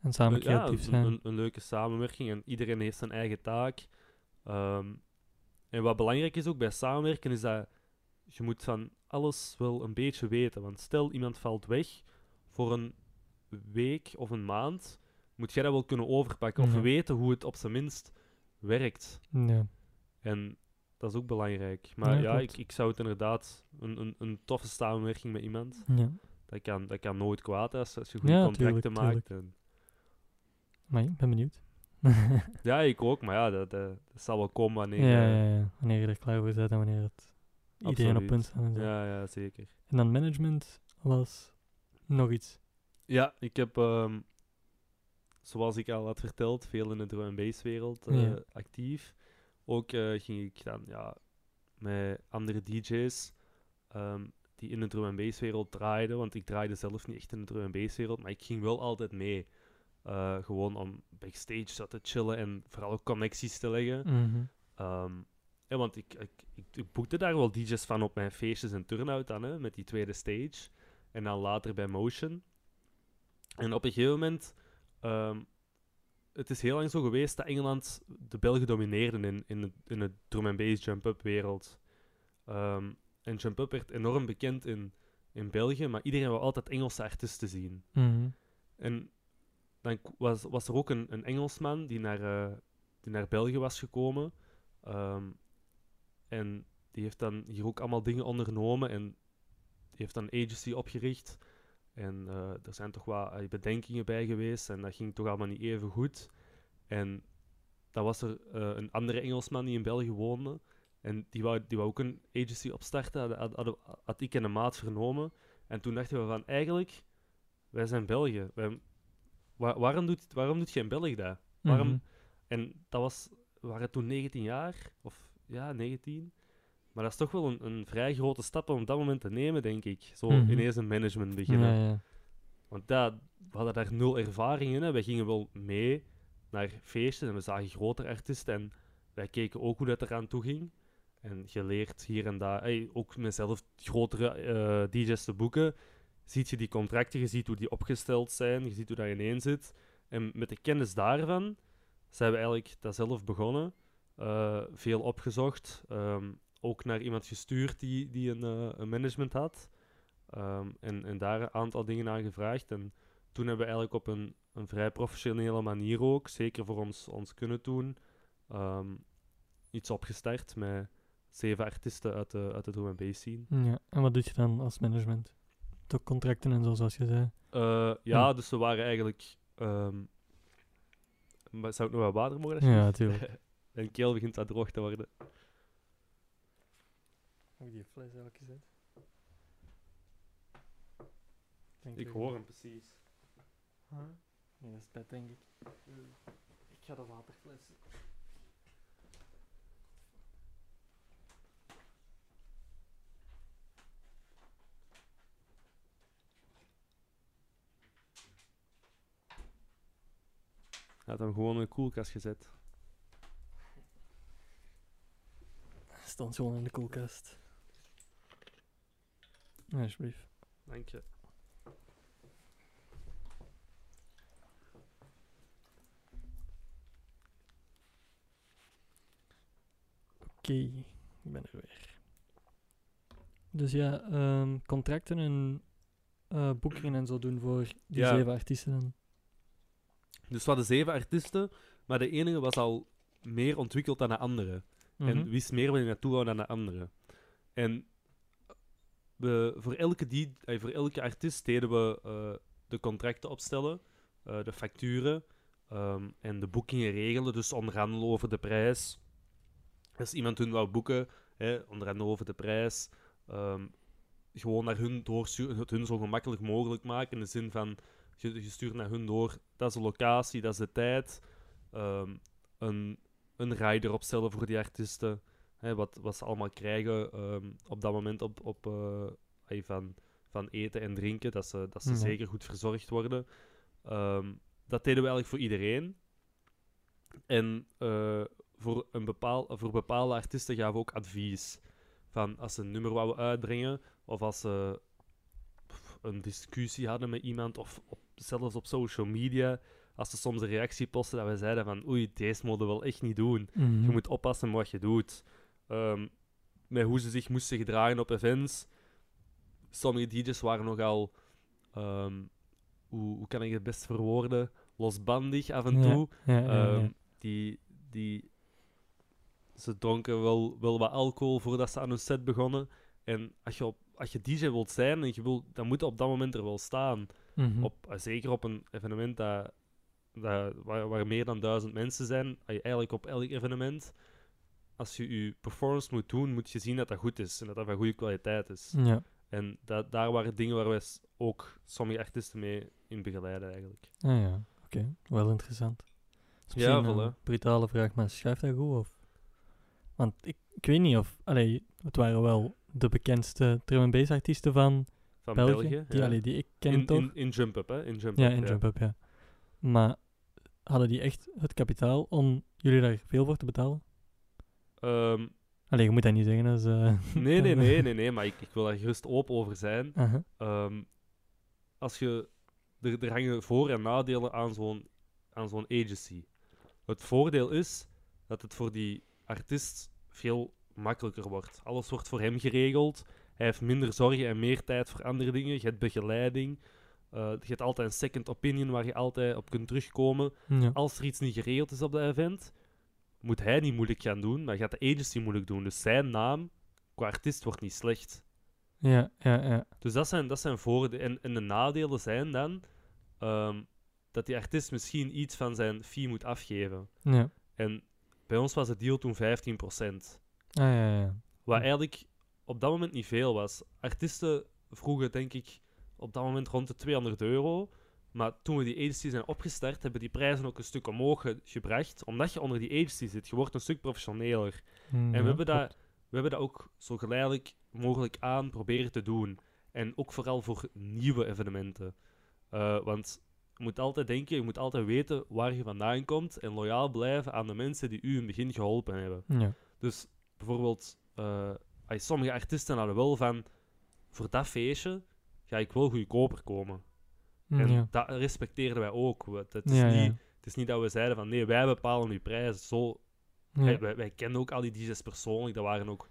En samen Eh, ja, creatief een, zijn. een, een leuke samenwerking en iedereen heeft zijn eigen taak. Ehm, en wat belangrijk is ook bij samenwerken, is dat je moet van alles wel een beetje weten. Want stel, iemand valt weg voor een week of een maand, moet jij dat wel kunnen overpakken. Of Ja. weten hoe het op zijn minst werkt. Ja. En dat is ook belangrijk. Maar Ja, ja, ik, ik zou het inderdaad een, een, een toffe samenwerking met iemand. ja. Dat kan, dat kan nooit kwaad als, als je goede Ja, contracten tuurlijk, maakt. En, Maar ik ben benieuwd. ja, ik ook, maar ja, dat, dat, dat zal wel komen wanneer. ja, eh, ja, ja. Wanneer je er klaar voor bent en wanneer het iedereen op punt staat. En, zo. ja, ja, zeker. en dan management was nog iets. Ja, ik heb, ehm, zoals ik al had verteld, veel in de drum bass wereld eh, actief. Ook eh, ging ik dan ja, met andere DJ's ehm, die in de drum and bass wereld draaiden, want ik draaide zelf niet echt in de drum and bass wereld, maar ik ging wel altijd mee. Eh, gewoon om backstage te chillen en vooral ook connecties te leggen. Mhm. Ehm, ja, want ik, ik, ik, ik boekte daar wel DJ's van op mijn feestjes en turnout dan, hè, met die tweede stage. En dan later bij Motion. En op een gegeven moment, ehm, het is heel lang zo geweest dat Engeland de Belgen domineerde in, in, het, in het drum and bass jump-up wereld. Ehm, en jump-up werd enorm bekend in, in België, maar iedereen wil altijd Engelse artiesten zien. Mhm. En dan was, was er ook een, een Engelsman die naar, eh, die naar België was gekomen. Ehm, en die heeft dan hier ook allemaal dingen ondernomen. En die heeft dan een agency opgericht. En eh, er zijn toch wat eh, bedenkingen bij geweest. En dat ging toch allemaal niet even goed. En dan was er een andere Engelsman die in België woonde. En die wou, die wou ook een agency opstarten. Had, had, had, had ik en een maat vernomen. En toen dachten we van, eigenlijk, wij zijn België. Wij, Wa- waarom, doet, waarom doet geen Belg dat? Waarom? Mhm. En dat was, we waren toen 19 jaar, of ja, 19. Maar dat is toch wel een, een vrij grote stap om op dat moment te nemen, denk ik. Zo Mhm. ineens een management beginnen. Ja, ja. Want dat, we hadden daar nul ervaring in. Hè. Wij gingen wel mee naar feesten en we zagen grotere artiesten. En wij keken ook hoe dat eraan toe ging. En je leert hier en daar, ook mezelf grotere eh, DJ's te boeken. Ziet je die contracten, je ziet hoe die opgesteld zijn, je ziet hoe dat ineen zit. En met de kennis daarvan zijn we eigenlijk dat zelf begonnen. Eh, veel opgezocht. ehm, ook naar iemand gestuurd die, die een, eh, een management had. Ehm, en, en daar een aantal dingen aan gevraagd. En toen hebben we eigenlijk op een, een vrij professionele manier ook, zeker voor ons, ons kunnen doen, ehm, iets opgestart met zeven artiesten uit de, uit de drum and bass scene. ja. En wat doe je dan als management? Toch contracten en zo, zoals je zei. Eh, ja, Hm. dus we waren eigenlijk... ehm, maar zou ik nog wat water mogen? Ja, natuurlijk. Mijn keel begint wat droog te worden. Heb ik die fles eigenlijk gezet? Ik hoor hem precies. Nee, dat is bed, denk ik. Ik ga de waterfles. Had hem gewoon in de koelkast gezet. Stond gewoon in de koelkast. Alsjeblieft. Dank je. Oké, ik ben er weer. Dus ja, ehm, contracten en eh, boekingen en zo doen voor die Ja. zeven artiesten. Dus we hadden zeven artiesten, maar de enige was al meer ontwikkeld dan de andere. En Mhm. wist meer waar hij naartoe wou dan de andere. En we, voor, elke die, eh, voor elke artiest deden we eh, de contracten opstellen, eh, de facturen ehm, en de boekingen regelen. Dus onderhandelen over de prijs. Als iemand hun wou boeken, hè, onderhandelen over de prijs. ehm, gewoon naar hun doorsturen, het hun zo gemakkelijk mogelijk maken. In de zin van, je, je stuurt naar hun door, dat is de locatie, dat is de tijd. ehm, een, een rider opstellen voor die artiesten. Hè, wat, wat ze allemaal krijgen ehm, op dat moment op, op, eh, van, van eten en drinken. Dat ze, dat ze Ja. zeker goed verzorgd worden. Ehm, dat deden we eigenlijk voor iedereen. En eh, voor, een bepaal, voor bepaalde artiesten gaven we ook advies. Van als ze een nummer wouden uitbrengen, of als ze een discussie hadden met iemand, of op, zelfs op social media, als ze soms een reactie posten dat we zeiden van oei, deze we wel echt niet doen. Mhm. Je moet oppassen met wat je doet. Ehm, met hoe ze zich moesten gedragen op events. Sommige DJ's waren nogal, ehm, hoe, hoe kan ik het best verwoorden, losbandig af en toe. Ja, ja, ja. Ehm, die, die, ze dronken wel, wel wat alcohol voordat ze aan hun set begonnen. En als je, op, als je DJ wilt zijn, en je wil, dan moet je op dat moment er wel staan. Mhm. Op, eh, zeker op een evenement dat, dat, waar, waar meer dan duizend mensen zijn. Eigenlijk op elk evenement. Als je je performance moet doen, moet je zien dat dat goed is. En dat dat van goede kwaliteit is. Ja, En dat, daar waren dingen waar wij ook sommige artiesten mee in begeleiden eigenlijk. ah, ja. oké. Wel interessant. Ja, een brutale vraag, maar schrijft dat goed? Of? Want ik, ik weet niet of... Allee, het waren wel de bekendste drum and bass artiesten van Van België. België. die, ja. allee, die ik ken in, toch? in, in Jump Up, hè? In Jump ja, Up, in Jump Up, ja. Maar hadden die echt het kapitaal om jullie daar veel voor te betalen? Allee, je moet dat niet zeggen als... eh, nee, nee, nee, nee, nee, maar ik, ik wil daar gerust open over zijn. Ehm, als je, er, er hangen voor- en nadelen aan zo'n, aan zo'n agency. Het voordeel is dat het voor die artiest veel makkelijker wordt. Alles wordt voor hem geregeld. Hij heeft minder zorgen en meer tijd voor andere dingen. Je hebt begeleiding. Eh, je hebt altijd een second opinion waar je altijd op kunt terugkomen. Ja. Als er iets niet geregeld is op dat event, moet hij niet moeilijk gaan doen, maar gaat de agency moeilijk doen. Dus zijn naam qua artiest wordt niet slecht. ja, ja, ja. Dus dat zijn, dat zijn voordelen. En, en de nadelen zijn dan ehm, dat die artiest misschien iets van zijn fee moet afgeven. ja. En bij ons was de deal toen 15%. Ah, ja, ja. Wat eigenlijk op dat moment niet veel was. Artiesten vroegen, denk ik, op dat moment rond de 200 euro. Maar toen we die agency zijn opgestart, hebben die prijzen ook een stuk omhoog ge- gebracht. Omdat je onder die agency zit, je wordt een stuk professioneler. Mm, En we hebben, dat, we hebben dat ook zo geleidelijk mogelijk aan proberen te doen. En ook vooral voor nieuwe evenementen. Eh, want je moet altijd denken, je moet altijd weten waar je vandaan komt. En loyaal blijven aan de mensen die u in het begin geholpen hebben. Ja. Dus bijvoorbeeld, eh, als sommige artiesten hadden wel van, voor dat feestje ga ik wel goedkoper komen. Mm, En ja. dat respecteerden wij ook. Het is, Ja, niet, het is niet dat we zeiden van, nee, wij bepalen uw prijs. Zo, wij, wij, wij kenden ook al die DJ's persoonlijk. Dat waren ook,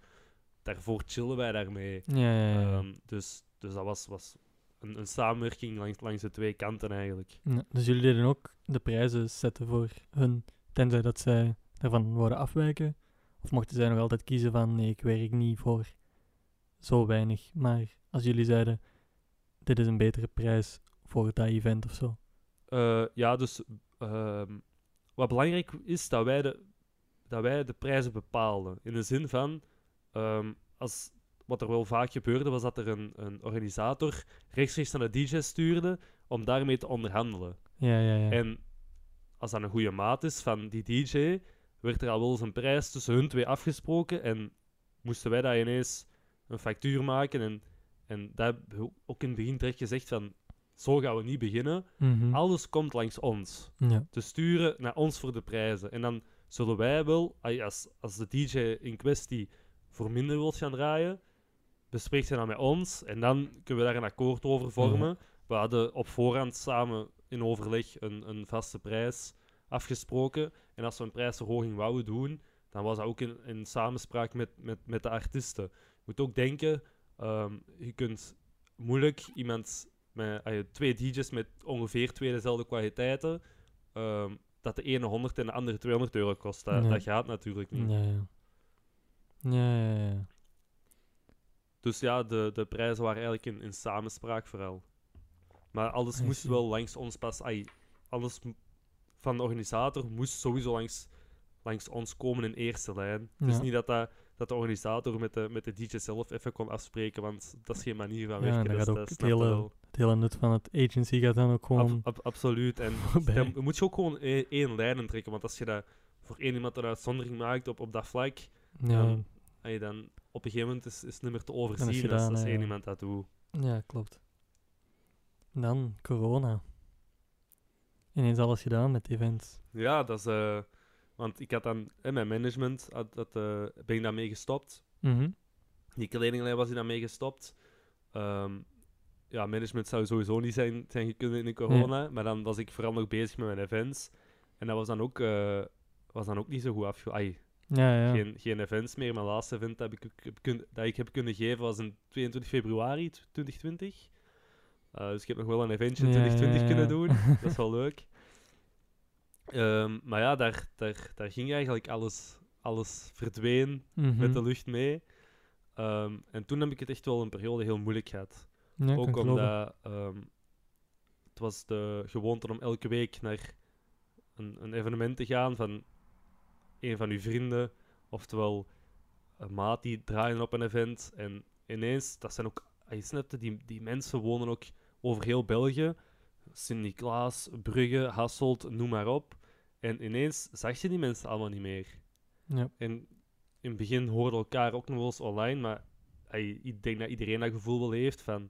daarvoor chillen wij daarmee. Ja, ja, ja, ja. Ehm, dus, dus dat was, was een, een samenwerking langs, langs de twee kanten eigenlijk. Dus jullie deden ook de prijzen zetten voor hun, tenzij dat zij daarvan worden afwijken? Of mochten zij nog altijd kiezen van, nee, ik werk niet voor zo weinig. Maar als jullie zeiden, dit is een betere prijs voor dat event of zo. Eh, ja, dus ehm, wat belangrijk is, dat wij de, dat wij de prijzen bepaalden. In de zin van, ehm, als, wat er wel vaak gebeurde, was dat er een, een organisator rechtstreeks naar de DJ stuurde om daarmee te onderhandelen. Ja, ja, ja. En als dat een goede maat is van die DJ, werd er al wel eens een prijs tussen hun twee afgesproken en moesten wij dat ineens een factuur maken. En, en dat hebben we ook in het begin terecht gezegd van, zo gaan we niet beginnen. Mhm. Alles komt langs ons. ja. Te sturen naar ons voor de prijzen. En dan zullen wij wel, als, als de DJ in kwestie voor minder wilt gaan draaien, bespreekt hij dan met ons. En dan kunnen we daar een akkoord over vormen. We hadden op voorhand samen in overleg een, een vaste prijs afgesproken. En als we een prijsverhoging wouden doen, dan was dat ook in, in samenspraak met, met, met de artiesten. Je moet ook denken, ehm, je kunt moeilijk iemand met ah, twee DJ's met ongeveer twee dezelfde kwaliteiten, ehm, dat de ene 100 en de andere 200 euro kost. Dat, gaat natuurlijk niet. Ja, ja. Ja, ja, ja. Dus ja, de, de prijzen waren eigenlijk in, in samenspraak vooral. Maar alles moest wel langs ons pas. Ai, alles van de organisator moest sowieso langs, langs ons komen in eerste lijn. Het is Ja. niet dat, dat, dat de organisator met de, met de DJ zelf even kon afspreken, want dat is geen manier van Ja, werken. dan dat, gaat ook dat het je hele-. Het hele nut van het agency gaat dan ook gewoon ab- absoluut. En dan moet je ook gewoon e- één lijn trekken, want als je dat voor één iemand een uitzondering maakt op, op dat vlak, Ja, dan, ai, dan op een gegeven moment is, is het niet meer te overzien als, als één ja. iemand dat doet. ja, klopt. Dan corona. Ineens alles gedaan met events. Ja, dat is... eh, want ik had dan... In mijn management had, had, eh, ben ik daarmee gestopt. Mhm. Die kledinglijn was ik daarmee gestopt. Ehm, ja, management zou sowieso niet zijn, zijn gekund in de corona. Maar dan was ik vooral nog bezig met mijn events. En dat was dan ook, eh, was dan ook niet zo goed afge... Ja, ja. geen, geen events meer. Mijn laatste event dat ik, heb dat ik heb kunnen geven was in 22 februari 2020. Eh, dus ik heb nog wel een eventje in Ja, 2020 ja, kunnen doen. Dat is wel leuk. Ehm, maar ja, daar, daar, daar ging eigenlijk alles, alles verdween Mhm. met de lucht mee. Ehm, en toen heb ik het echt wel een periode heel moeilijk gehad. Ook omdat ehm, het was de gewoonte om elke week naar een, een evenement te gaan van een van uw vrienden, oftewel een maat die draaien op een event. En ineens, dat zijn ook, ah, je snapt die, die mensen wonen ook over heel België. Sint-Niklaas, Brugge, Hasselt, noem maar op. En ineens zag je die mensen allemaal niet meer. Ja. En in het begin hoorden we elkaar ook nog wel eens online, maar ik denk dat iedereen dat gevoel wel heeft van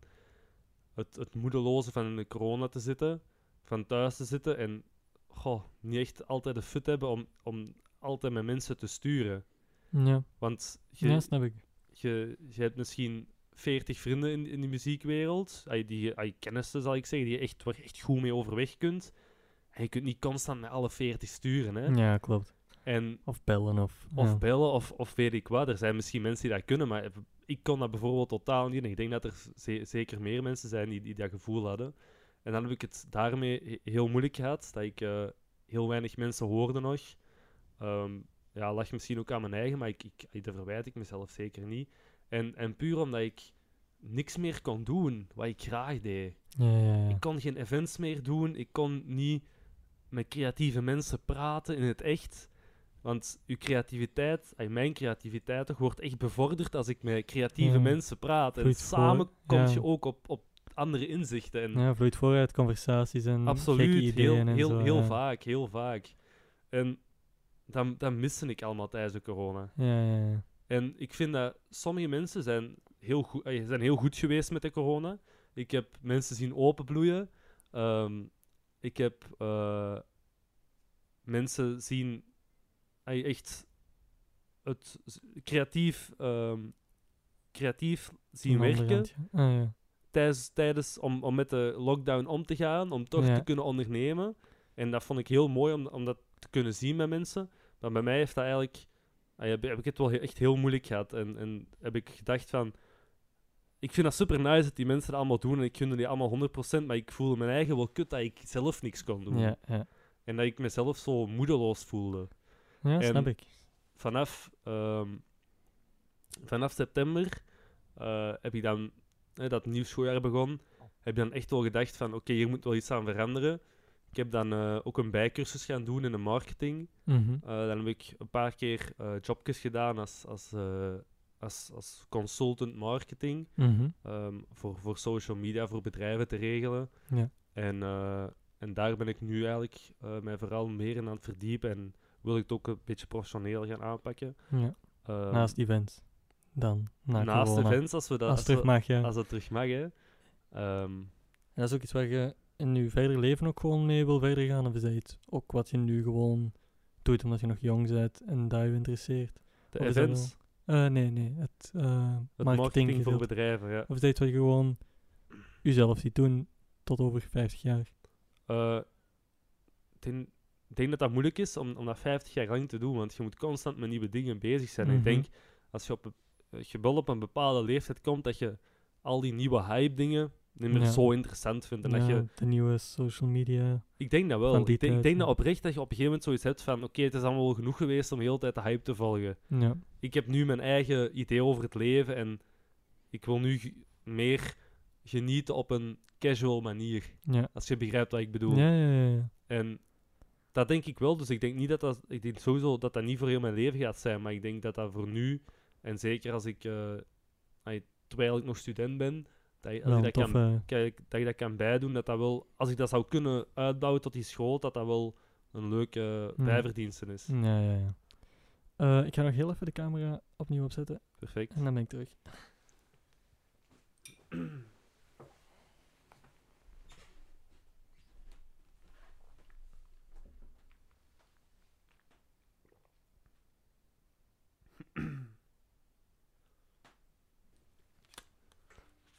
het, het moedeloze van in de corona te zitten, van thuis te zitten en goh, niet echt altijd de fut hebben om, om altijd met mensen te sturen. Ja. Want je, ja, snap ik. je, je hebt misschien 40 vrienden in, in de muziekwereld, die je ey, kennissen zal ik zeggen, die je echt, waar je echt goed mee overweg kunt. En je kunt niet constant met alle 40 sturen. Hè? Ja, klopt. En Of bellen of... of ja. bellen, of, of weet ik wat. Er zijn misschien mensen die dat kunnen, maar ik kon dat bijvoorbeeld totaal niet. En ik denk dat er ze- zeker meer mensen zijn die, die dat gevoel hadden. En dan heb ik het daarmee he- heel moeilijk gehad, dat ik eh, heel weinig mensen hoorde nog. Ehm ja, lag misschien ook aan mijn eigen, maar ik, ik, dat verwijt ik mezelf zeker niet. En, en puur omdat ik niks meer kon doen wat ik graag deed. Ja, ja, ja. Ik kon geen events meer doen. Ik kon niet met creatieve mensen praten in het echt. Want uw creativiteit, mijn creativiteit toch, wordt echt bevorderd als ik met creatieve mensen praat. En samen kom je ook op, op andere inzichten. En Ja, vloeit vooruit conversaties en gekke absoluut, heel, ideeën en heel, zo. heel vaak, heel vaak. En dat, dat miste ik allemaal tijdens de corona. Ja, ja, ja. En ik vind dat sommige mensen zijn heel, goed, eh, zijn heel goed geweest met de corona. Ik heb mensen zien openbloeien. Ehm, ik heb eh, mensen zien eh, echt het creatief, ehm, creatief zien werken kant, ja. Ah, ja. tijdens, tijdens om, om met de lockdown om te gaan, om toch Ja. te kunnen ondernemen. En dat vond ik heel mooi om, om dat te kunnen zien met mensen. Maar bij mij heeft dat eigenlijk, heb, heb ik het wel echt heel moeilijk gehad. En, en heb ik gedacht van, ik vind dat super nice dat die mensen dat allemaal doen en ik gun die allemaal 100%, maar ik voelde mijn eigen wel kut dat ik zelf niks kon doen. Ja, ja. En dat ik mezelf zo moedeloos voelde Ja, En- snap ik. vanaf, ehm, vanaf september eh, heb ik dan, hè, dat nieuw schooljaar begon, heb je dan echt wel gedacht van, oké, hier moet wel iets aan veranderen. Ik heb dan eh, ook een bijcursus gaan doen in de marketing. Mhm. Eh, dan heb ik een paar keer eh jobjes gedaan als, als, eh, als, als consultant marketing. Mhm. ehm, voor, voor social media, voor bedrijven te regelen. Ja. En, eh, en daar ben ik nu eigenlijk eh, mij vooral meer in aan het verdiepen. En wil ik het ook een beetje professioneel gaan aanpakken. Ja. Ehm, Naast events. Dan, na naast corona. events, als, we dat, Als als, terug we- mag, ja. als dat terug mag. Hè. Ehm, En dat is ook iets waar je in je verder leven ook gewoon mee wil verder gaan? Of is dat ook wat je nu gewoon doet omdat je nog jong bent en daar je interesseert? de Of events, Eh, nee, nee. Het, eh het marketing, marketing voor bedrijven. Ja. Of is dat iets wat je gewoon jezelf ziet doen tot over 50 jaar? Eh, ik denk, ik denk dat dat moeilijk is om, om dat 50 jaar lang te doen, want je moet constant met nieuwe dingen bezig zijn. En Mhm. ik denk, als je, op, je wel op een bepaalde leeftijd komt, dat je al die nieuwe hype-dingen niet meer Ja. zo interessant vindt. En dat Ja, je, de nieuwe social media. ik denk dat wel. Ik denk, ik dat oprecht dat je op een gegeven moment zoiets hebt van, oké, het is allemaal wel genoeg geweest om de hele tijd de hype te volgen. Ja. Ik heb nu mijn eigen idee over het leven en ik wil nu meer genieten op een casual manier. Als je begrijpt wat ik bedoel. Ja, ja, ja, ja. En dat denk ik wel. Dus ik denk niet dat dat... Ik denk sowieso dat dat niet voor heel mijn leven gaat zijn. Maar ik denk dat dat voor nu... En zeker als ik... eh, terwijl ik nog student ben... Dat, je- als ik dat, kan, dat je dat kan bijdoen, dat dat wel... Als ik dat zou kunnen uitbouwen tot die school, dat dat wel een leuke Hmm. bijverdienste is. Ja, ja, ja. Eh, ik ga nog heel even de camera opnieuw opzetten Perfect. en dan ben ik terug.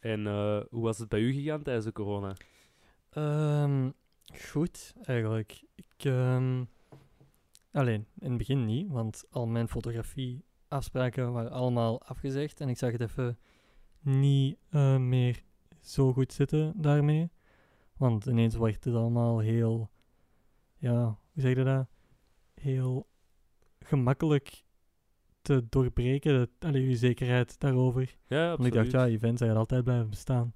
En eh, hoe was het bij u gegaan tijdens de corona? Ehm, goed, eigenlijk. Ik, ehm, alleen, in het begin niet, want al mijn fotografieafspraken waren allemaal afgezegd. En ik zag het even niet eh, meer zo goed zitten daarmee. Want ineens wordt het allemaal heel, ja, hoe zeg je dat? Heel gemakkelijk te doorbreken, dat, allee, je zekerheid daarover. Ja, Want ik dacht, ja, events gaan altijd blijven bestaan.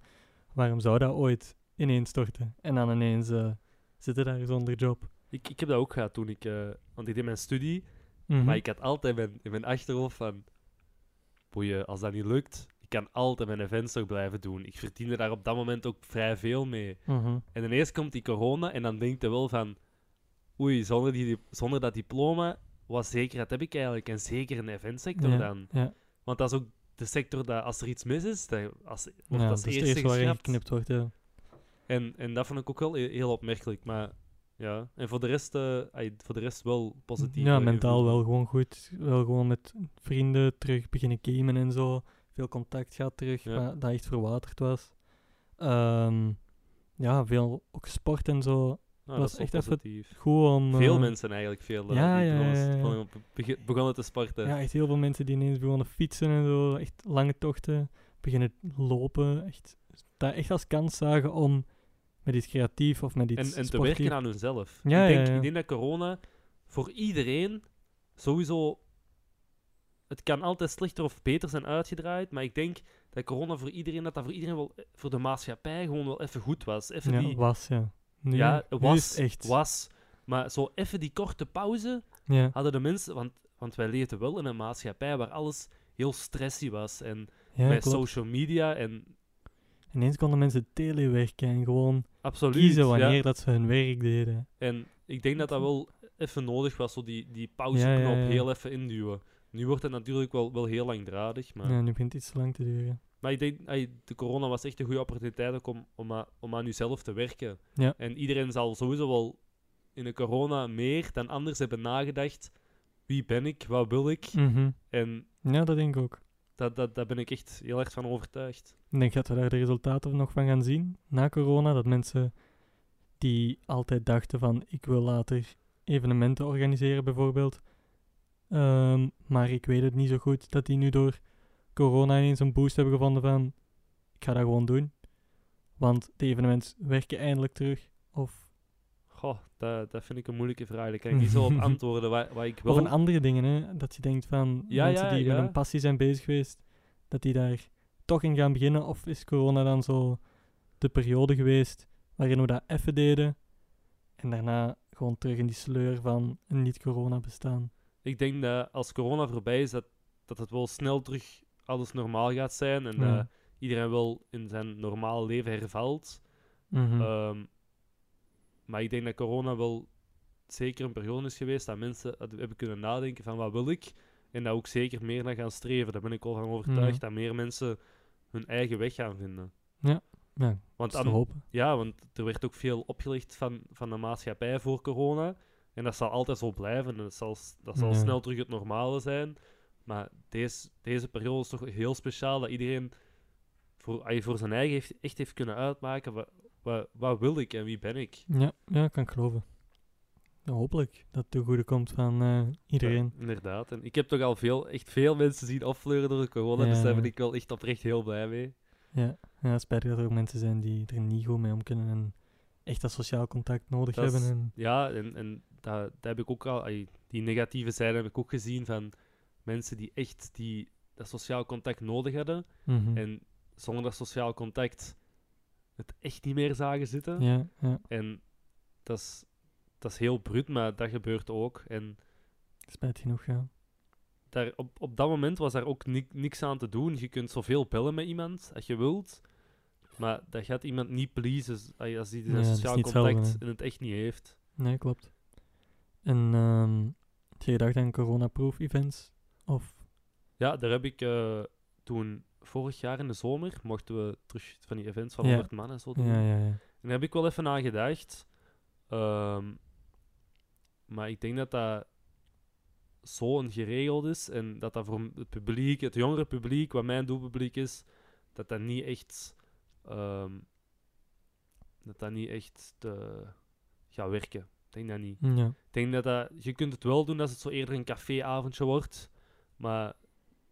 Waarom zou dat ooit ineens storten? En dan ineens eh, zitten daar zonder job. ik, ik heb dat ook gehad toen ik... eh, want ik deed mijn studie, Mhm. maar ik had altijd mijn, in mijn achterhoofd van... Boeien, als dat niet lukt, ik kan altijd mijn events nog blijven doen. Ik verdiende daar op dat moment ook vrij veel mee. Mhm. En ineens komt die corona en dan denk je wel van... Oei, zonder, die, zonder dat diploma, wat zekerheid heb ik eigenlijk? En zeker in de eventsector Ja, dan. Ja, Want dat is ook de sector dat als er iets mis is, dat, als, wordt ja dat dat eerste eerste geschrapt. geknipt wordt. Ja. En, en dat vond ik ook wel he- heel opmerkelijk. Maar ja, en voor de rest, eh, ai, voor de rest wel positief. Ja, mentaal wel gewoon goed. Wel gewoon met vrienden terug beginnen gamen en zo. Veel contact gaat terug, Ja. maar dat echt verwaterd was. Ehm, ja, veel ook sport en zo. Nou, was dat is echt even positief. Om... Veel eh, mensen eigenlijk, veel. eh, ja, die ja, begonnen, ja, ja. begonnen- begi- begonnen te sporten. Ja, echt heel veel mensen die ineens begonnen fietsen en zo. Echt lange tochten. Beginnen lopen. Echt, dat echt als kans zagen om met iets creatief of met iets en, en te werken aan hunzelf. Ja, ik, ja, denk, ja. ik denk dat corona voor iedereen sowieso. Het kan altijd slechter of beter zijn uitgedraaid, maar ik denk dat corona voor iedereen, dat dat voor iedereen wel, voor de maatschappij gewoon wel even goed was. Even die, was, ja. Nu, ja, was, echt. was. Maar zo even die korte pauze Ja, hadden de mensen, want, want wij leefden wel in een maatschappij waar alles heel stressy was. En ja klopt. social media en Ineens konden mensen telewerken en gewoon absoluut. kiezen ja. wanneer dat ze hun werk deden. En ik denk dat dat wel even nodig was, zo die, die pauzeknop heel even induwen. Nu wordt het natuurlijk wel, wel heel langdradig, maar, Ja, nu begint het iets te lang te duren. Maar ik denk, ey, de corona was echt een goede opportuniteit ook om, om, aan jezelf te werken. Ja. En iedereen zal sowieso wel in de corona meer dan anders hebben nagedacht. Wie ben ik? Wat wil ik? Mhm. En Ja, dat denk ik ook. dat, dat, daar ben ik echt heel erg van overtuigd. Ik denk dat we daar de resultaten nog van gaan zien na corona. Dat mensen die altijd dachten van ik wil later evenementen organiseren bijvoorbeeld. ehm, maar ik weet het niet zo goed. Dat die nu door corona ineens een boost hebben gevonden van ik ga dat gewoon doen. Want de evenementen werken eindelijk terug. Of, Goh, dat, dat vind ik een moeilijke vraag. Daar kan ik niet zo op antwoorden. Waar, waar ik wel... of een andere dingen, hè. Dat je denkt van Ja, mensen ja, die met een passie zijn bezig geweest. Dat die daar toch in gaan beginnen. Of is corona dan zo de periode geweest waarin we dat even deden. En daarna gewoon terug in die sleur van een niet-corona bestaan. Ik denk dat als corona voorbij is, dat, dat het wel snel terug alles normaal gaat zijn. En Ja. dat iedereen wel in zijn normale leven hervalt. Mhm. Ehm, maar ik denk dat corona wel zeker een periode is geweest dat mensen hebben kunnen nadenken van wat wil ik. En dat ook zeker meer naar gaan streven. Daar ben ik wel van overtuigd Ja. dat meer mensen hun eigen weg gaan vinden. ja, Want, dat is te aan- hopen. ja, want er werd ook veel opgelegd van, van de maatschappij voor corona. En dat zal altijd zo blijven. En dat zal, dat zal Ja. snel terug het normale zijn. Maar deze, deze periode is toch heel speciaal dat iedereen voor, voor zijn eigen heeft, echt heeft kunnen uitmaken. Wat, wat, wat wil ik en wie ben ik? Ja, ja, kan ik geloven. Ja, hopelijk dat het ten goede komt van eh, iedereen. Ja, inderdaad. En ik heb toch al veel, echt veel mensen zien opfleuren door de corona. Dus daar ben ik wel echt oprecht heel blij mee. Ja, ja spijtig dat er ook mensen zijn die er niet goed mee om kunnen en echt dat sociaal contact nodig Dat hebben. En, Ja, en, en dat, dat heb ik ook al. die negatieve zijde heb ik ook gezien van mensen die echt die, dat sociaal contact nodig hadden. Mhm. En zonder dat sociaal contact het echt niet meer zagen zitten. ja, ja, En dat is, dat is heel bruut, maar dat gebeurt ook. En spijt genoeg, ja. daar, op, op dat moment was daar ook ni- niks aan te doen. Je kunt zoveel bellen met iemand als je wilt. Maar dat gaat iemand niet pleasen als hij Ja, sociaal contact in het echt niet heeft. Nee, klopt. En ehm heb je gedacht aan corona-proof events? Of, Ja, daar heb ik eh, toen vorig jaar in de zomer mochten we terug van die events van Ja. 100 man en zo doen. ja, ja, ja. En daar heb ik wel even aan gedacht. Ehm, maar ik denk dat dat zo een geregeld is en dat dat voor het publiek, het jongere publiek, wat mijn doelpubliek is, dat dat niet echt, ehm, dat dat niet echt te, gaat werken. Ik denk dat niet. Ik denk dat, dat je kunt het wel doen als het zo eerder een caféavondje wordt, maar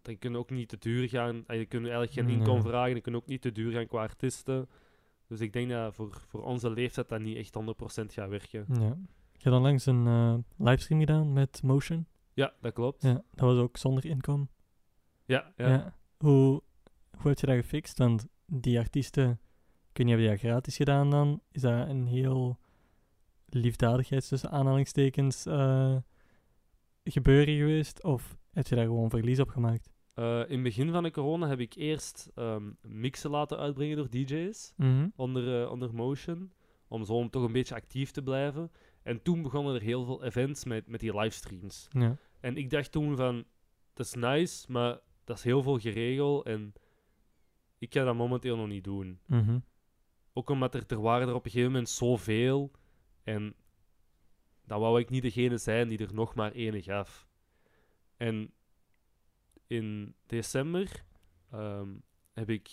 dan kun je ook niet te duur gaan. En je kunt eigenlijk geen Nee. inkomen vragen, dan kun je ook niet te duur gaan qua artiesten. Dus ik denk dat voor, voor onze leeftijd dat niet echt 100% gaat werken. ja. Je hebt onlangs een eh, livestream gedaan met Motion. Ja, dat klopt. Ja, dat was ook zonder inkomen. Ja, ja. Ja. Hoe, hoe heb je dat gefixt? Want die artiesten, kun je hebben die dat gratis gedaan dan? Is dat een heel liefdadigheids tussen aanhalingstekens eh, gebeuren geweest? Of heb je daar gewoon verlies op gemaakt? Eh, in het begin van de corona heb ik eerst ehm, mixen laten uitbrengen door DJ's Mhm. onder, eh, onder Motion. Om zo om toch een beetje actief te blijven. En toen begonnen er heel veel events met, met die livestreams. Ja. En ik dacht toen van, dat is nice, maar dat is heel veel geregeld en ik ga dat momenteel nog niet doen. Mhm. Ook omdat er, er waren er op een gegeven moment zoveel en dan wou ik niet degene zijn die er nog maar ene gaf. En in december ehm, heb ik,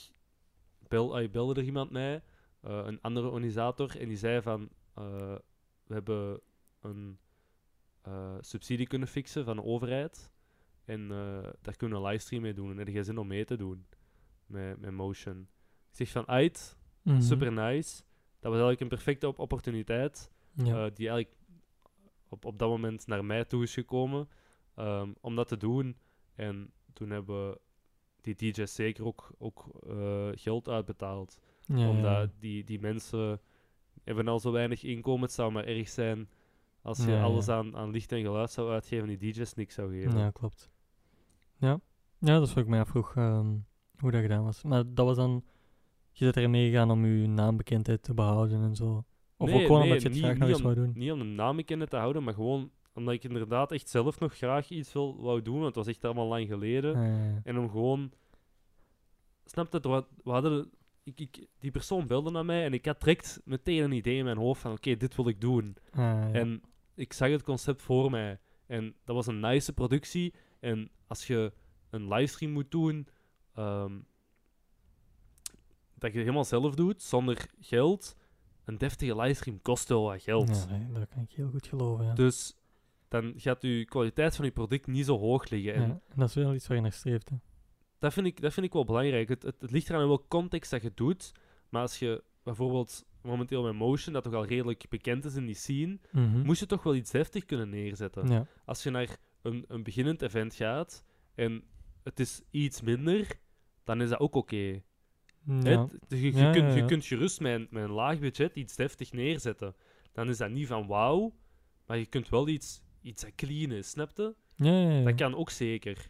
bel, ah, belde er iemand mij, eh, een andere organisator, en die zei van, eh, we hebben een eh, subsidie kunnen fixen van de overheid. En daar kunnen we een livestream mee doen. En heb je zin om mee te doen met, met Motion. Ik zeg van, uit, Mhm. super nice. Dat was eigenlijk een perfecte op- opportuniteit. Ja. die eigenlijk op, op dat moment naar mij toe is gekomen. Ehm, om dat te doen. En toen hebben die DJ's zeker ook, ook eh, geld uitbetaald. ja, Omdat die, die mensen hebben al zo weinig inkomen. Het zou maar erg zijn als je Ja, alles aan, aan licht en geluid zou uitgeven en die DJ's niks zou geven. Ja, klopt. Ja, ja dat is wat ik mij afvroeg ehm, hoe dat gedaan was. Maar dat was dan, je zit ermee gegaan om je naambekendheid te behouden en zo. Of Nee, ook gewoon nee, omdat je het niet- graag nog eens om- wou doen. Niet om de naam bekend te houden, maar gewoon omdat ik inderdaad echt zelf nog graag iets wil, wou doen. Want het was echt allemaal lang geleden. En om gewoon... Snap het? we, we hadden... Ik, ik, die persoon belde naar mij en ik had direct meteen een idee in mijn hoofd van oké, dit wil ik doen. En ik zag het concept voor mij. En dat was een nice productie. En als je een livestream moet doen, ehm, dat je het helemaal zelf doet, zonder geld, een deftige livestream kost wel wat geld. Ja, dat kan ik heel goed geloven. Ja. Dus dan gaat je kwaliteit van je product niet zo hoog liggen. En Ja, dat is wel iets waar je naar streeft. Hè. dat, vind ik, dat vind ik wel belangrijk. Het, het, het ligt eraan in welke context dat je doet. Maar als je bijvoorbeeld momenteel met Motion, dat toch al redelijk bekend is in die scene, Mhm. moest je toch wel iets deftig kunnen neerzetten. Ja. Als je naar een, een beginnend event gaat en het is iets minder, dan is dat ook oké. Hè? Ja. Je, je, Ja, kunt, je kunt gerust met een, met een laag budget iets deftig neerzetten. Dan is dat niet van wauw, maar je kunt wel iets, iets dat clean is, snap je? Ja, ja, ja. Dat kan ook zeker.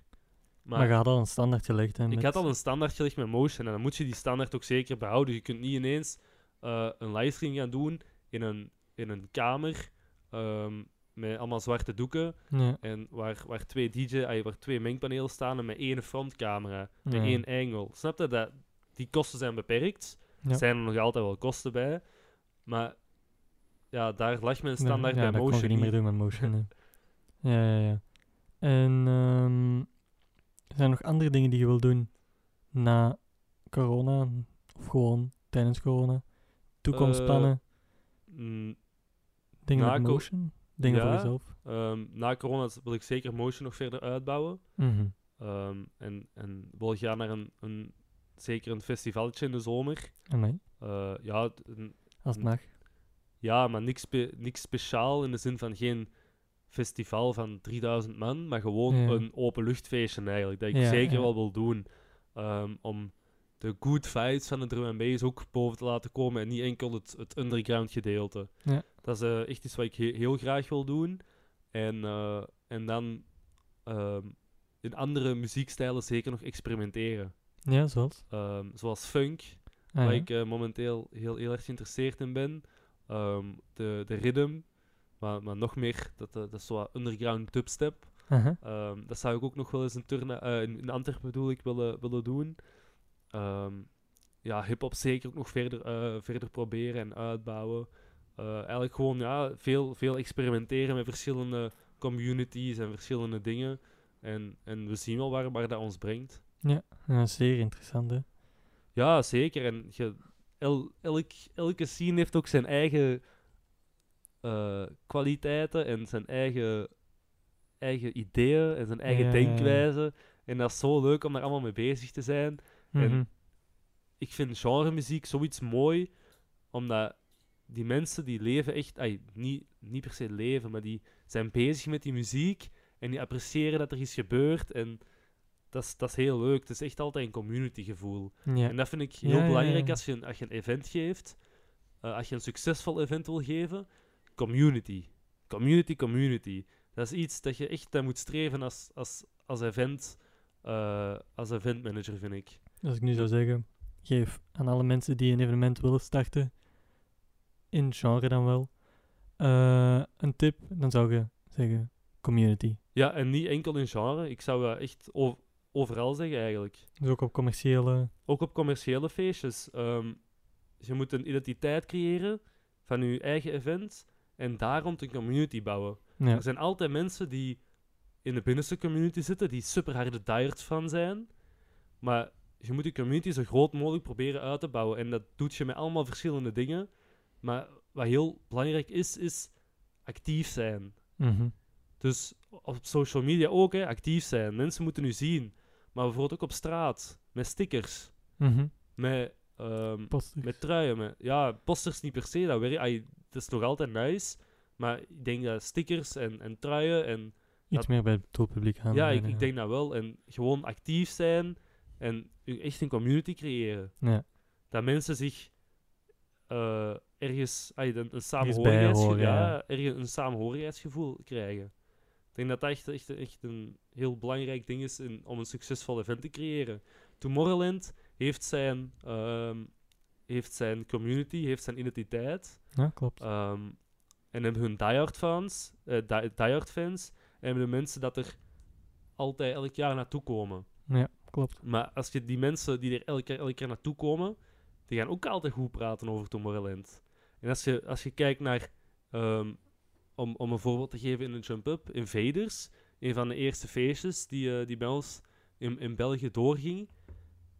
Maar, Maar, je had al een standaard gelegd. Hè, ik had al een standaard gelegd met Motion en dan moet je die standaard ook zeker behouden. Je kunt niet ineens eh, een livestream gaan doen in een, in een kamer ehm, met allemaal zwarte doeken Ja. en waar, waar twee DJ, waar twee mengpanelen staan en met één frontcamera, met Ja. één angle. Snap je dat? Die kosten zijn beperkt. Ja. Er zijn er nog altijd wel kosten bij. Maar ja, daar lag mijn standaard bij dat kon Motion je niet meer doen met Motion. ja, ja, ja. En er zijn nog andere dingen die je wil doen na corona? Of gewoon tijdens corona? Toekomstplannen? Mm, dingen met Motion? Dingen voor ja. jezelf? ehm, na corona wil ik zeker Motion nog verder uitbouwen. Mhm. Ehm, en, en wil gaan naar een, een, zeker een festivaltje in de zomer. Amai, Eh, ja, een- als het mag. ja, maar niks, spe- niks speciaal in de zin van geen festival van 3000 man, maar gewoon Ja. een openluchtfeestje eigenlijk. Dat ik Ja, zeker ja. wel wil doen. Ehm, om de good vibes van de drum and bass ook boven te laten komen en niet enkel het, het underground gedeelte. Ja. Dat is eh, echt iets wat ik he- heel graag wil doen. En, eh, en dan ehm, in andere muziekstijlen zeker nog experimenteren. Ja, zoals? Ehm, zoals funk, Ah, waar ik eh, momenteel heel, heel erg geïnteresseerd in ben. De, de rhythm, maar, maar nog meer, dat, eh, dat is zo wat underground dubstep. Aha. Ehm, dat zou ik ook nog wel eens in, Turne, eh, in, in Antwerpen bedoel ik willen, willen doen. Ehm, ja, hip-hop zeker ook nog verder, eh, verder proberen en uitbouwen. Eh, eigenlijk gewoon ja, veel, veel experimenteren met verschillende communities en verschillende dingen. En, en we zien wel waar, waar dat ons brengt. Ja, zeer interessant. Hè. Ja, zeker. En je, el, elk, elke scene heeft ook zijn eigen eh, kwaliteiten en zijn eigen, eigen ideeën en zijn eigen Ja, ja, ja. denkwijze. En dat is zo leuk om daar allemaal mee bezig te zijn. Mhm. Ik vind genremuziek zoiets mooi, omdat die mensen die leven echt, ay, niet, niet per se leven, maar die zijn bezig met die muziek en die appreciëren dat er iets gebeurt. En dat is, dat is heel leuk. Het is echt altijd een community gevoel. Ja. En dat vind ik heel ja, belangrijk ja. Als, je een, als je een event geeft. eh, als je een succesvol event wil geven. Community. Community, community. Dat is iets dat je echt naar moet streven als, als, als, event, eh, als eventmanager, vind ik. Als ik nu zou zeggen, geef aan alle mensen die een evenement willen starten, in genre dan wel, eh, een tip, dan zou je zeggen community. Ja, en niet enkel in genre. Ik zou dat echt overal zeggen, eigenlijk. Dus ook op commerciële... Ook op commerciële feestjes. Ehm, je moet een identiteit creëren van je eigen event. En daar rond een community bouwen. Ja. Er zijn altijd mensen die in de binnenste community zitten, die super harde diehard fan zijn. Maar je moet je community zo groot mogelijk proberen uit te bouwen. En dat doet je met allemaal verschillende dingen. Maar wat heel belangrijk is, is actief zijn. Mhm. Dus op social media ook, hè, actief zijn. Mensen moeten u zien. Maar bijvoorbeeld ook op straat, met stickers, Mhm. met, Posters. met truien. Met, ja, posters niet per se, dat, werkt, dat is nog altijd nice. Maar ik denk dat stickers en, en truien en Iets meer bij het doelpubliek aan. Ja, ik, ik denk dat wel. En gewoon actief zijn en echt een community creëren. Ja. Dat mensen zich eh, ergens ay, een, een, samenhorigheidsgevoel, ja. ergens een samenhorigheidsgevoel krijgen. Ik denk dat dat echt, echt, echt een heel belangrijk ding is in, om een succesvol event te creëren. Tomorrowland heeft zijn, ehm, heeft zijn community, heeft zijn identiteit. Ja, klopt. Ehm, en hebben hun diehard fans, eh, die, diehard fans, en hebben de mensen dat er altijd elk jaar naartoe komen. Ja, klopt. Maar als je die mensen die er elk jaar, elk jaar naartoe komen, die gaan ook altijd goed praten over Tomorrowland. En als je, als je kijkt naar, ehm, om, om een voorbeeld te geven in een jump-up, Invaders, een van de eerste feestjes die, eh, die bij ons in, in België doorging,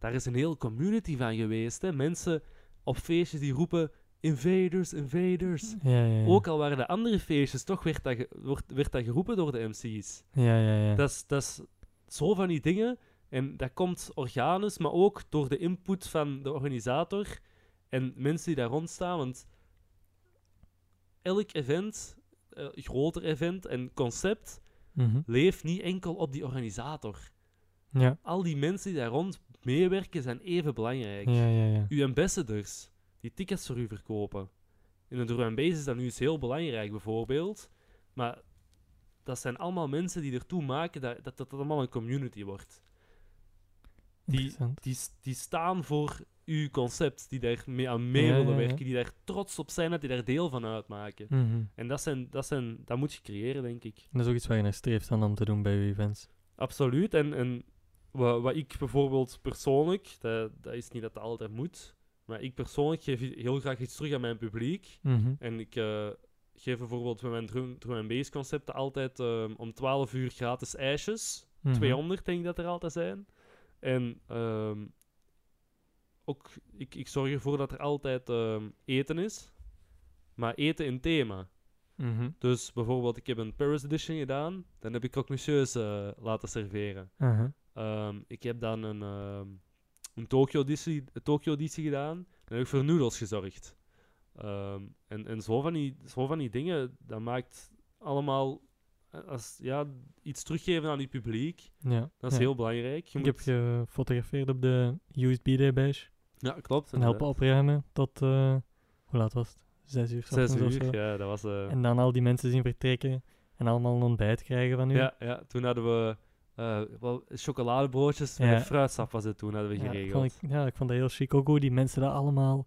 daar is een hele community van geweest. Hè? Mensen op feestjes die roepen, Invaders, Invaders. Ja, ja, ja. Ook al waren de andere feestjes, toch werd dat, wordt, werd dat geroepen door de MC's. Ja, ja, ja. Dat is- dat is zo van die dingen. En dat komt organisch, maar ook door de input van de organisator en mensen die daar rondstaan. Want elk event, eh, groter event en concept, Mhm. leeft niet enkel op die organisator. Ja. Al die mensen die daar rond meewerken zijn even belangrijk. Ja, ja, ja. Uw ambassadors, die tickets voor u verkopen. In de drum is dat nu eens heel belangrijk, bijvoorbeeld. Maar dat zijn allemaal mensen die ertoe maken dat dat, dat allemaal een community wordt. Die, die, staan voor uw concept, die daar mee aan mee Ja, willen ja, ja. werken, die daar trots op zijn, dat die daar deel van uitmaken. Mhm. En dat, zijn, dat, zijn, dat moet je creëren, denk ik. Dat is ook iets waar je naar streeft dan om te doen bij je events. Absoluut. En, en wat, wat ik bijvoorbeeld persoonlijk, dat, dat is niet dat dat altijd moet, maar ik persoonlijk geef heel graag iets terug aan mijn publiek. Mhm. En ik eh, geef bijvoorbeeld bij mijn drum, drum and bass concepten altijd ehm, om 12 uur gratis ijsjes. Mhm. 200 denk ik dat er altijd zijn. En ehm, ook, ik, ik zorg ervoor dat er altijd ehm, eten is. Maar eten in thema. Mhm. Dus bijvoorbeeld, ik heb een Paris Edition gedaan. Dan heb ik ook monsieur eh, laten serveren. Ehm, ik heb dan een, ehm een Tokyo Editie, Tokyo gedaan. Dan heb ik voor noodles gezorgd. Ehm, en en zo, van die, zo van die dingen, dat maakt allemaal eh, als, ja, iets teruggeven aan je publiek. Ja. Dat is ja. heel belangrijk. Je Ik moet, heb gefotografeerd op de USB Day Bash. ja, klopt. En helpen opruimen tot, eh, hoe laat was het? Zes uur. Zes uur, ja, dat was... eh, En dan al die mensen zien vertrekken en allemaal een ontbijt krijgen van u. ja, ja, toen hadden we eh, wel, chocoladebroodjes Ja. met fruitsap was het toen, hadden we geregeld. ik, ja, ik vond dat heel chic ook hoe die mensen dat allemaal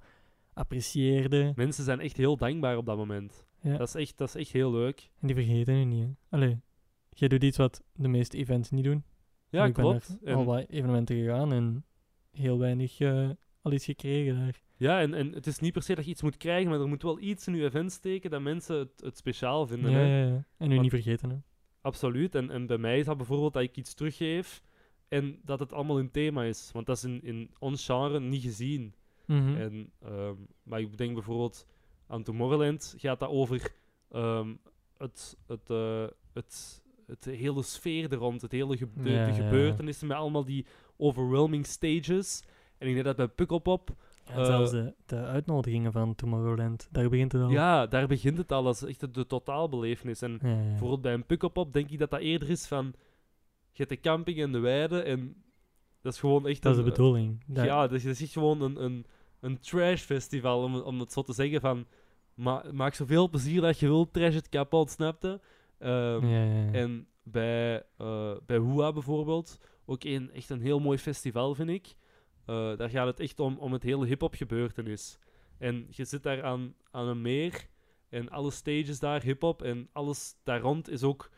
apprecieerden. Mensen zijn echt heel dankbaar op dat moment. Ja. Dat, is echt, dat is echt heel leuk. En die vergeten het niet. Hè. Allee, jij doet iets wat de meeste events niet doen. Ja, ik ben klopt. al En, wat evenementen gegaan en heel weinig eh, al iets gekregen daar. ja, en, en het is niet per se dat je iets moet krijgen, maar er moet wel iets in je event steken dat mensen het, het speciaal vinden. Ja, hè. ja, ja. En u Want- niet vergeten. Hè. Absoluut. En, en bij mij is dat bijvoorbeeld dat ik iets teruggeef en dat het allemaal een thema is. Want dat is in, in ons genre niet gezien. Mhm. En, ehm, maar ik denk bijvoorbeeld aan Tomorrowland gaat dat over ehm, het, het, eh, het, het hele sfeer er rond, het hele ge- de, Ja, de ja. gebeurtenissen met allemaal die overwhelming stages. En ik denk dat bij Pukkelpop, Eh, zelfs de, de uitnodigingen van Tomorrowland, daar begint het al. ja, daar begint het al als echt de, de totaalbelevenis. En Ja, ja, ja. bijvoorbeeld bij een Pukkelpop denk ik dat dat eerder is van, je hebt de camping en de weide en dat is gewoon echt Dat is de bedoeling. Dat- Ja, dat is echt gewoon een, een, een trash festival, om, om het zo te zeggen van... Ma maak zoveel plezier dat je wilt, trash het kapot, snapte? Ehm ja. En bij, eh bij Hua bijvoorbeeld, ook een, echt een heel mooi festival, vind ik. Eh, daar gaat het echt om, om het hele hip-hop gebeurtenis. En je zit daar aan, aan een meer en alle stages daar, hip-hop en alles daar rond is ook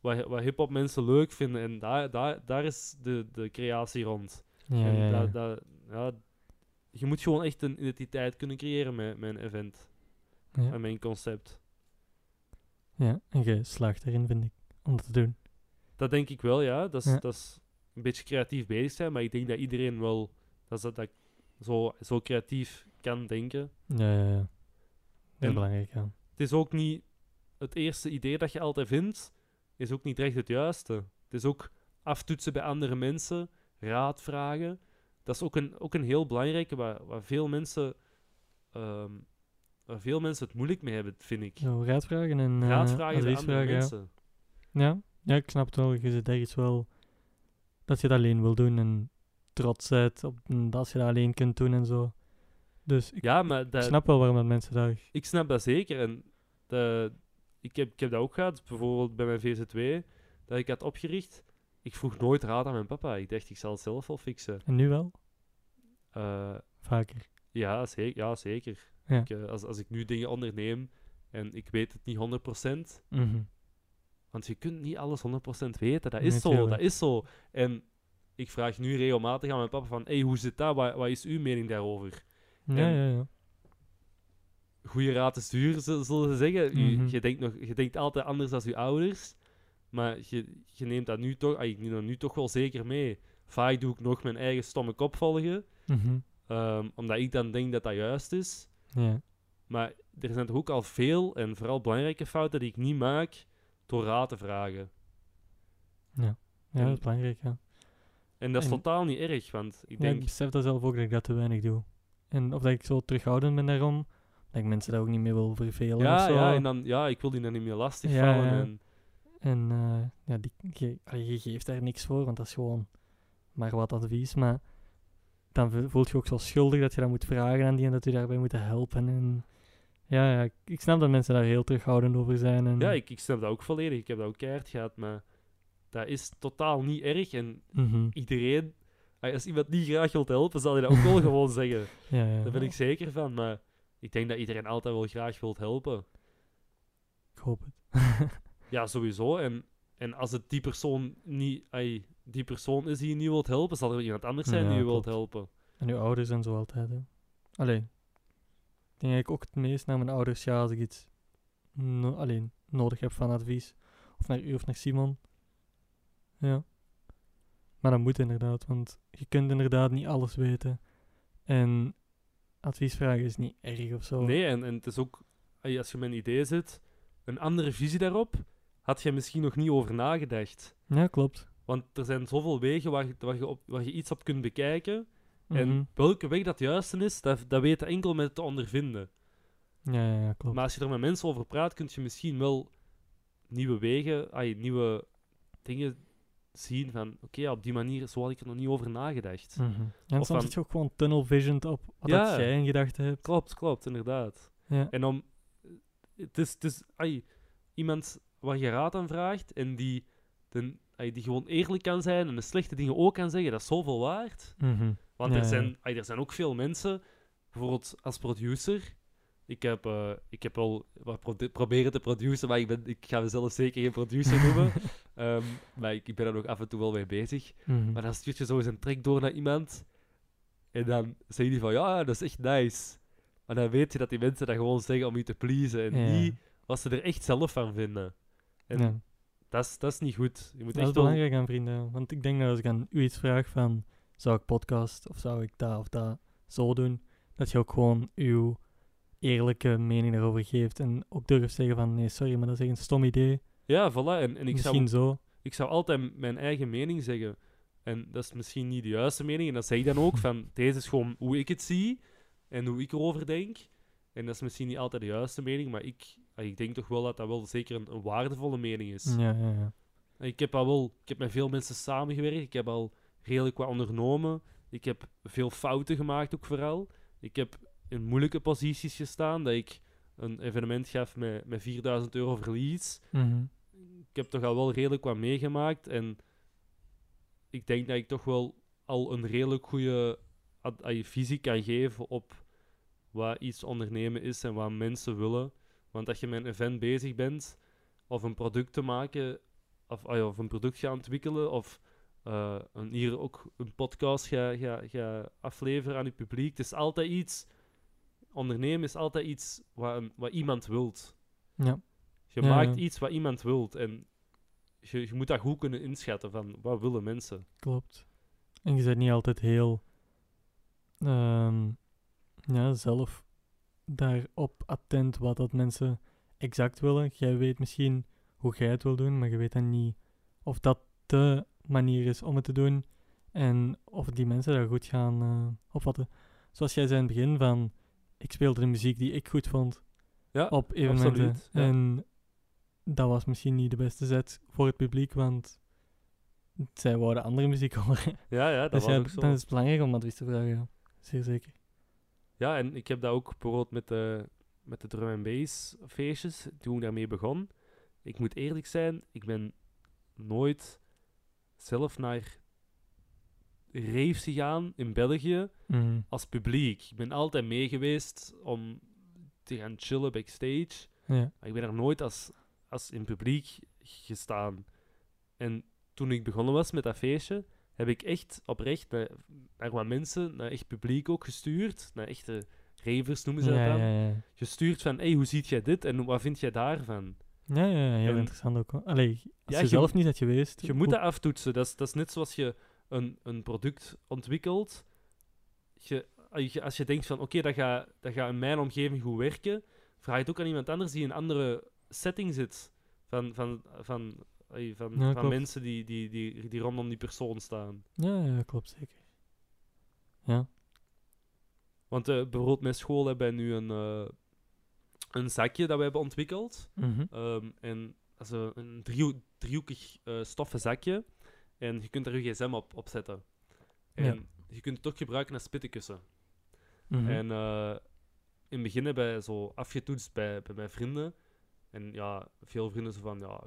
wat, wat hip-hop mensen leuk vinden. En daar, daar, daar is de, de creatie rond. ja, en ja, je moet gewoon echt een identiteit kunnen creëren met, een event Ja. en een concept. Ja, en je slaagt erin, vind ik, om dat te doen. Dat denk ik wel, ja. Dat is, Ja. dat is een beetje creatief bezig zijn, maar ik denk dat iedereen wel dat, dat, dat zo, zo creatief kan denken. Ja, ja, ja. Heel En- belangrijk, ja. Het is ook niet het eerste idee dat je altijd vindt, is ook niet recht het juiste. Het is ook aftoetsen bij andere mensen, raad vragen. Dat is ook een, ook een heel belangrijke waar, waar veel mensen. ehm, waar veel mensen het moeilijk mee hebben, vind ik. Zo, raadvragen en eh Raad vragen bij andere vragen, ja. mensen. Ja. ja, ik snap het wel. Je zit ergens wel dat je het alleen wil doen en trots bent op dat je dat alleen kunt doen en zo. Dus ik, Ja, maar ik dat, snap wel waarom dat mensen daar... ik snap dat zeker. En de, ik, heb, ik heb dat ook gehad, bijvoorbeeld bij mijn VZ2, dat ik had opgericht. Ik vroeg nooit raad aan mijn papa. Ik dacht, ik zal het zelf wel fixen. En nu wel? Eh, Vaker. ja, zeker. Ja, zeker. Ja. Ik, eh, als, als ik nu dingen onderneem en ik weet het niet 100%, Mhm. Want je kunt niet alles 100% weten. Dat Nee, is zo, tuurlijk. dat is zo. En ik vraag nu regelmatig aan mijn papa van, hey, hoe zit dat? Wat, wat is uw mening daarover? Ja, ja, ja. goede raad is duur, zullen ze zeggen. U- Mhm. je, denkt nog, je denkt altijd anders dan je ouders. Maar je, je neemt dat nu toch, ah, ik neem dat nu toch wel zeker mee. Vaak doe ik nog mijn eigen stomme kop volgen. Mhm. ehm, omdat ik dan denk dat dat juist is. Ja. Maar er zijn toch ook al veel en vooral belangrijke fouten die ik niet maak door raad te vragen. Ja, En- dat is belangrijk, ja. En dat is En- totaal niet erg, want ik Ja, ik denk... besef dat zelf ook dat ik dat te weinig doe. En of dat ik zo terughoudend ben daarom, dat ik mensen daar ook niet mee wil vervelen of Ja, zo. ja, en dan, ja, ik wil die dan niet meer Ja, lastigvallen. ja. En, En eh, ja, die, je, je geeft daar niks voor, want dat is gewoon maar wat advies. Maar dan vo- voelt je ook zo schuldig dat je dat moet vragen aan die en dat je daarbij moet helpen. En ja, ja, ik, snap dat mensen daar heel terughoudend over zijn. En, ja, ik, ik snap dat ook volledig. Ik heb dat ook keihard gehad, maar dat is totaal niet erg. En Mhm. iedereen, ah, als iemand niet graag wilt helpen, zal hij dat ook wel gewoon zeggen. ja, ja, Daar ben ik zeker van. Maar ik denk dat iedereen altijd wel graag wilt helpen. Ik hoop het. Ja, sowieso. En, en als het die persoon niet, die persoon is die je niet wilt helpen, zal er iemand anders zijn Ja, die je wilt klopt. helpen. En uw ouders en zo altijd, hè. Allee. Ik denk eigenlijk ook het meest naar mijn ouders, ja, als ik iets no alleen nodig heb van advies. Of naar u of naar Simon. Ja. Maar dat moet inderdaad, want je kunt inderdaad niet alles weten. En advies vragen is niet erg of zo. Nee, en, en het is ook, als je met een idee zit, een andere visie daarop, had je misschien nog niet over nagedacht. Ja, klopt. Want er zijn zoveel wegen waar je, waar je, op, waar je iets op kunt bekijken. Mhm. En welke weg dat juiste is, dat, dat weet je enkel met te ondervinden. Ja, ja, ja, klopt. Maar als je er met mensen over praat, kun je misschien wel nieuwe wegen, ai, nieuwe dingen zien van, oké, op die manier, zo had ik er nog niet over nagedacht. Mhm. En Of soms van- zit je ook gewoon tunnel visioned op wat Ja. dat jij in gedachten hebt. Klopt, klopt, inderdaad. Ja. En om, het is, het is ai, iemand waar je raad aan vraagt en die, den, ai, die gewoon eerlijk kan zijn en de slechte dingen ook kan zeggen, dat is zoveel waard. Mhm. Want er, zijn, er zijn ook veel mensen, bijvoorbeeld als producer. Ik heb, eh, ik heb al wat proberen te produceren, maar ik, ben, ik ga mezelf zeker geen producer noemen. Ehm, maar ik, ik ben er nog af en toe wel mee bezig. Mhm. Maar dan stuurt je zo eens een track door naar iemand. En dan zeg je van, ja, dat is echt nice. Maar dan weet je dat die mensen dat gewoon zeggen om je te pleasen. En Ja. niet wat ze er echt zelf van vinden. En Ja. Dat is, dat is niet goed. Je moet Dat is echt wel... belangrijk aan vrienden. Want ik denk dat als ik aan u iets vraag van... Zou ik podcast of zou ik dat of dat zo doen? Dat je ook gewoon uw eerlijke mening daarover geeft. En ook durft zeggen van... Nee, sorry, maar dat is echt een stom idee. Ja, voilà. En, en ik, zou, Misschien zo. ik zou altijd mijn eigen mening zeggen. En dat is misschien niet de juiste mening. En dat zeg ik dan ook van... Deze is gewoon hoe ik het zie. En hoe ik erover denk. En dat is misschien niet altijd de juiste mening. Maar ik, ik denk toch wel dat dat wel zeker een, een waardevolle mening is. Ja, ja, ja. Ik heb al wel, ik heb met veel mensen samengewerkt. Ik heb al redelijk wat ondernomen. Ik heb veel fouten gemaakt ook vooral. Ik heb in moeilijke posities gestaan. Dat ik een evenement gaf met, met 4000 euro verlies. Mhm. Ik heb toch al wel redelijk wat meegemaakt. En ik denk dat ik toch wel al een redelijk goede visie kan geven op wat iets ondernemen is en wat mensen willen. Want als je met een event bezig bent, of een product te maken, of, of een product gaan ontwikkelen, of eh, een, hier ook een podcast ga, ga, ga afleveren aan je publiek, het is altijd iets. Ondernemen is altijd iets wat, een- wat iemand wilt. Ja. Je Ja, maakt ja. iets wat iemand wilt. En je, je moet dat goed kunnen inschatten van wat willen mensen. Klopt. En je bent niet altijd heel ehm, ja, zelf daarop attent wat dat mensen exact willen. Jij weet misschien hoe jij het wil doen, maar je weet dan niet of dat de manier is om het te doen en of die mensen daar goed gaan eh, opvatten. Zoals jij zei in het begin van, ik speelde de muziek die ik goed vond Ja, op evenementen. absoluut, ja. En dat was misschien niet de beste zet voor het publiek, want zij wouden andere muziek horen. ja, ja dat dus was ja, ook zo. dan is het belangrijk om advies te vragen. Zeer zeker. Ja, en ik heb dat ook bijvoorbeeld met de, met de drum and bass feestjes, toen ik daarmee begon. Ik moet eerlijk zijn, ik ben nooit zelf naar raves gegaan in België Mhm. als publiek. Ik ben altijd mee geweest om te gaan chillen backstage. Ja. Maar ik ben er nooit als, als in publiek gestaan. En toen ik begonnen was met dat feestje, heb ik echt oprecht naar, naar wat mensen, naar echt publiek ook gestuurd. Naar echte ravers noemen ze dat Ja, dan. ja. Gestuurd van, hey, hoe ziet jij dit en wat vind jij daarvan? Ja, ja, ja, heel En- interessant ook. Allee, als Ja, je, zelf niet had geweest... Je moet dat aftoetsen. Dat is, dat is net zoals je een, een product ontwikkelt. Je, als je- als je denkt van, oké, dat gaat dat gaat in mijn omgeving goed werken, vraag het ook aan iemand anders die in een andere setting zit. Van, van, van, ay, van, Ja, van klopt. mensen die, die, die, die rondom die persoon staan. Ja, ja, klopt zeker. Ja. Want eh, bijvoorbeeld met school hebben wij nu een, eh, een zakje dat we hebben ontwikkeld. Mhm. Ehm, en dat is een, een drieho- driehoekig eh, stoffen zakje. En je kunt er je gsm op, op zetten. En Ja. je kunt het ook gebruiken als spittenkussen. Mhm. En eh, in het begin hebben wij zo afgetoetst bij, bij mijn vrienden. En ja, veel vrienden zo van, ja,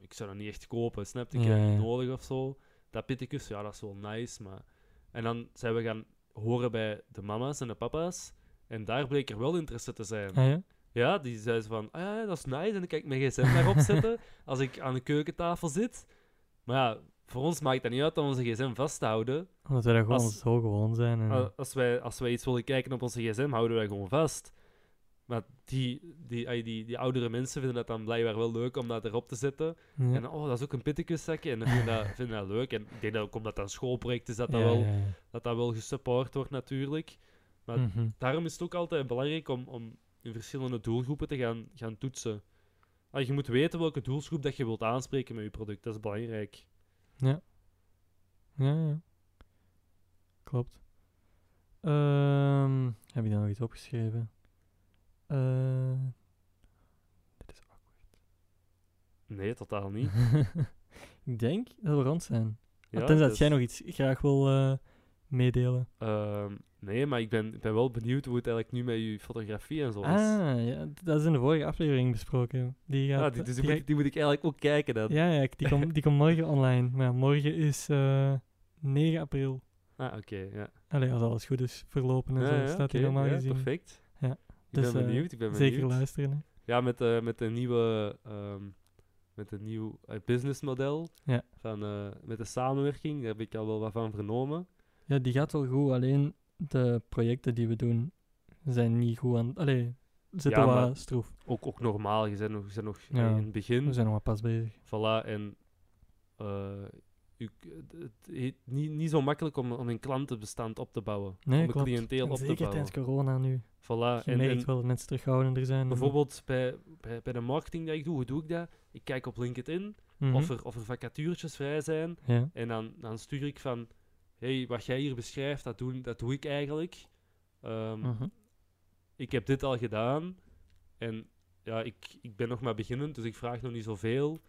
ik zou dat niet echt kopen, snap je? Ik heb het niet nodig of zo. Dat pittenkussen, ja, dat is wel nice, maar... En dan zijn we gaan horen bij de mama's en de papa's. En daar bleek er wel interesse te zijn. Ah, ja? Ja, die zei ze van, ah ja, dat is nice. En dan kan ik mijn gsm daarop zetten als ik aan de keukentafel zit. Maar ja, voor ons maakt dat niet uit om onze gsm vast te houden. Omdat wij dat gewoon Als- zo gewoon zijn. En, Als, wij, als wij iets willen kijken op onze gsm, houden wij gewoon vast. Maar die, die, ay, die, die oudere mensen vinden dat dan blijkbaar wel leuk om dat erop te zetten. ja. En oh, dat is ook een pittenkuszakje. En dan vinden dat, vinden dat leuk. En ik denk dat ook omdat dat een schoolproject is, dat dat, Ja, wel, ja, dat, dat wel gesupport wordt natuurlijk. Maar Mhm. daarom is het ook altijd belangrijk om, om in verschillende doelgroepen te gaan, gaan toetsen. Ah, je moet weten welke doelgroep dat je wilt aanspreken met je product. Dat is belangrijk. Ja. Ja, ja. Klopt. Ehm, heb je daar nog iets opgeschreven? Eh, dit is Nee, totaal niet. ik denk dat we rond zijn. Ja, Tenzij dat dus, jij nog iets graag wil eh, meedelen. ehm, nee, maar ik ben, ik ben wel benieuwd hoe het eigenlijk nu met je fotografie en zo is. Ah, ja, dat is in de vorige aflevering besproken. Die Ja, gaat, die, dus die moet, die moet ik eigenlijk ook kijken dan. ik- ja, ja, die komt die komt morgen online. Maar ja, morgen is eh 9 april. Ah, oké, ja. Allee, als alles goed is verlopen en ja, zo, ja, staat oké, normaal ja, gezien. perfect. Ja, Ik dus, ben eh, benieuwd, ik ben benieuwd. Zeker luisteren. hè. Ja, met, eh, met een nieuwe... ehm, met een nieuw businessmodel. Ja. Van, met de samenwerking, daar heb ik al wel wat van vernomen. Ja, die gaat wel goed. Alleen de projecten die we doen zijn niet goed aan... Allee, zit Ja, wat stroef. Ook, ook normaal, je bent nog, je bent nog Ja. in het begin. We zijn nog maar pas bezig. Voilà, en eh, u- het heet niet, niet zo makkelijk om, om een klantenbestand op te bouwen. Nee, om een klopt. cliënteel En op te zeker bouwen. tijdens corona nu. Voilà, Je en, merkt en wel dat mensen terughoudender zijn. bijvoorbeeld bij, bij, bij de marketing die ik doe, hoe doe ik dat? Ik kijk op LinkedIn Mhm. of, er, of er vacaturetjes vrij zijn. Ja. En dan, dan stuur ik van, hey, wat jij hier beschrijft, dat doe, dat doe ik eigenlijk. Ehm, Mhm. Ik heb dit al gedaan. En ja, ik, ik ben nog maar beginnend, dus ik vraag nog niet zoveel.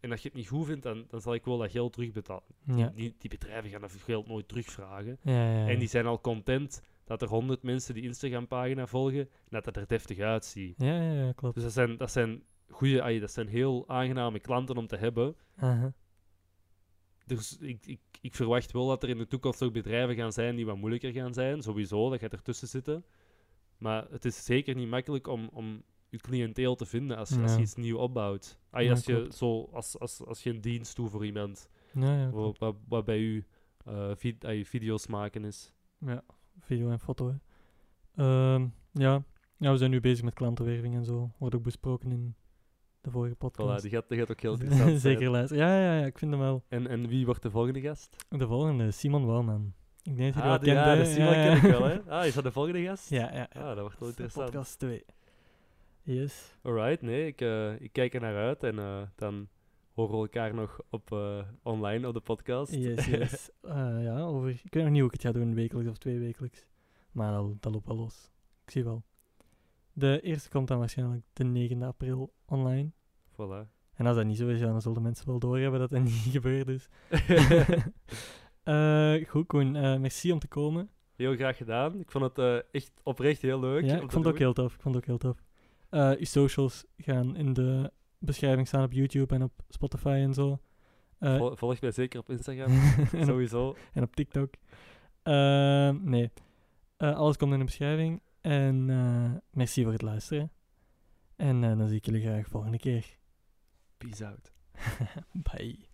En als je het niet goed vindt, dan, dan zal ik wel dat geld terugbetalen. Ja. Die, die bedrijven gaan dat geld nooit terugvragen. Ja. En die zijn al content dat er honderd mensen die Instagram-pagina volgen, en dat het er deftig uitziet. Ja, ja, ja, klopt. Dus dat zijn, dat zijn goede, dat zijn heel aangename klanten om te hebben. Aha. Dus ik, ik, ik verwacht wel dat er in de toekomst ook bedrijven gaan zijn die wat moeilijker gaan zijn. Sowieso, dat gaat ertussen zitten. Maar het is zeker niet makkelijk om, om je cliënteel te vinden als, als je iets nieuw opbouwt. Ja, als, je, klopt. zo, als, als, als je een dienst doet voor iemand, Ja, ja, wat, klopt. wat, wat bij u vid- ai, video's maken is. ja. Video en foto. hè. Ehm, ja. ja, we zijn nu bezig met klantenwerving en zo. Wordt ook besproken in de vorige Voilà, podcast. die gaat, die gaat ook heel interessant. Zeker luisteren. Ja, ja, ja, ik vind hem wel. En, en wie wordt de volgende gast? De volgende, Simon Wouwman. Ik denk dat jullie Ah, wel kent, ja, hè? de Simon Ja, ken ik ja. wel, hè? Ah, is dat de volgende gast? Ja, ja. ja. Ah, dat wordt wel interessant. Podcast 2. Yes. Alright, nee, ik, eh, ik kijk er naar uit en eh, dan horen we elkaar nog op eh, online op de podcast. Yes, yes. Ja, over... Ik weet nog niet hoe ik het ga doen, wekelijks of twee wekelijks. Maar dat, dat loopt wel los. Ik zie wel. De eerste komt dan waarschijnlijk de 9e april online. Voilà. En als dat niet zo is, ja, dan zullen mensen wel doorhebben dat dat niet gebeurd is. Eh, goed, Koen. eh, merci om te komen. heel graag gedaan. Ik vond het eh, echt oprecht heel leuk. Ja, ik vond het ook heel tof. Ik vond het ook heel tof. Uw socials gaan in de beschrijving staan op YouTube en op Spotify en zo. Vol- volg mij zeker op Instagram, en, op, sowieso. en op TikTok. Nee. Alles komt in de beschrijving. En eh, merci voor het luisteren. En eh, dan zie ik jullie graag volgende keer. Peace out. Bye.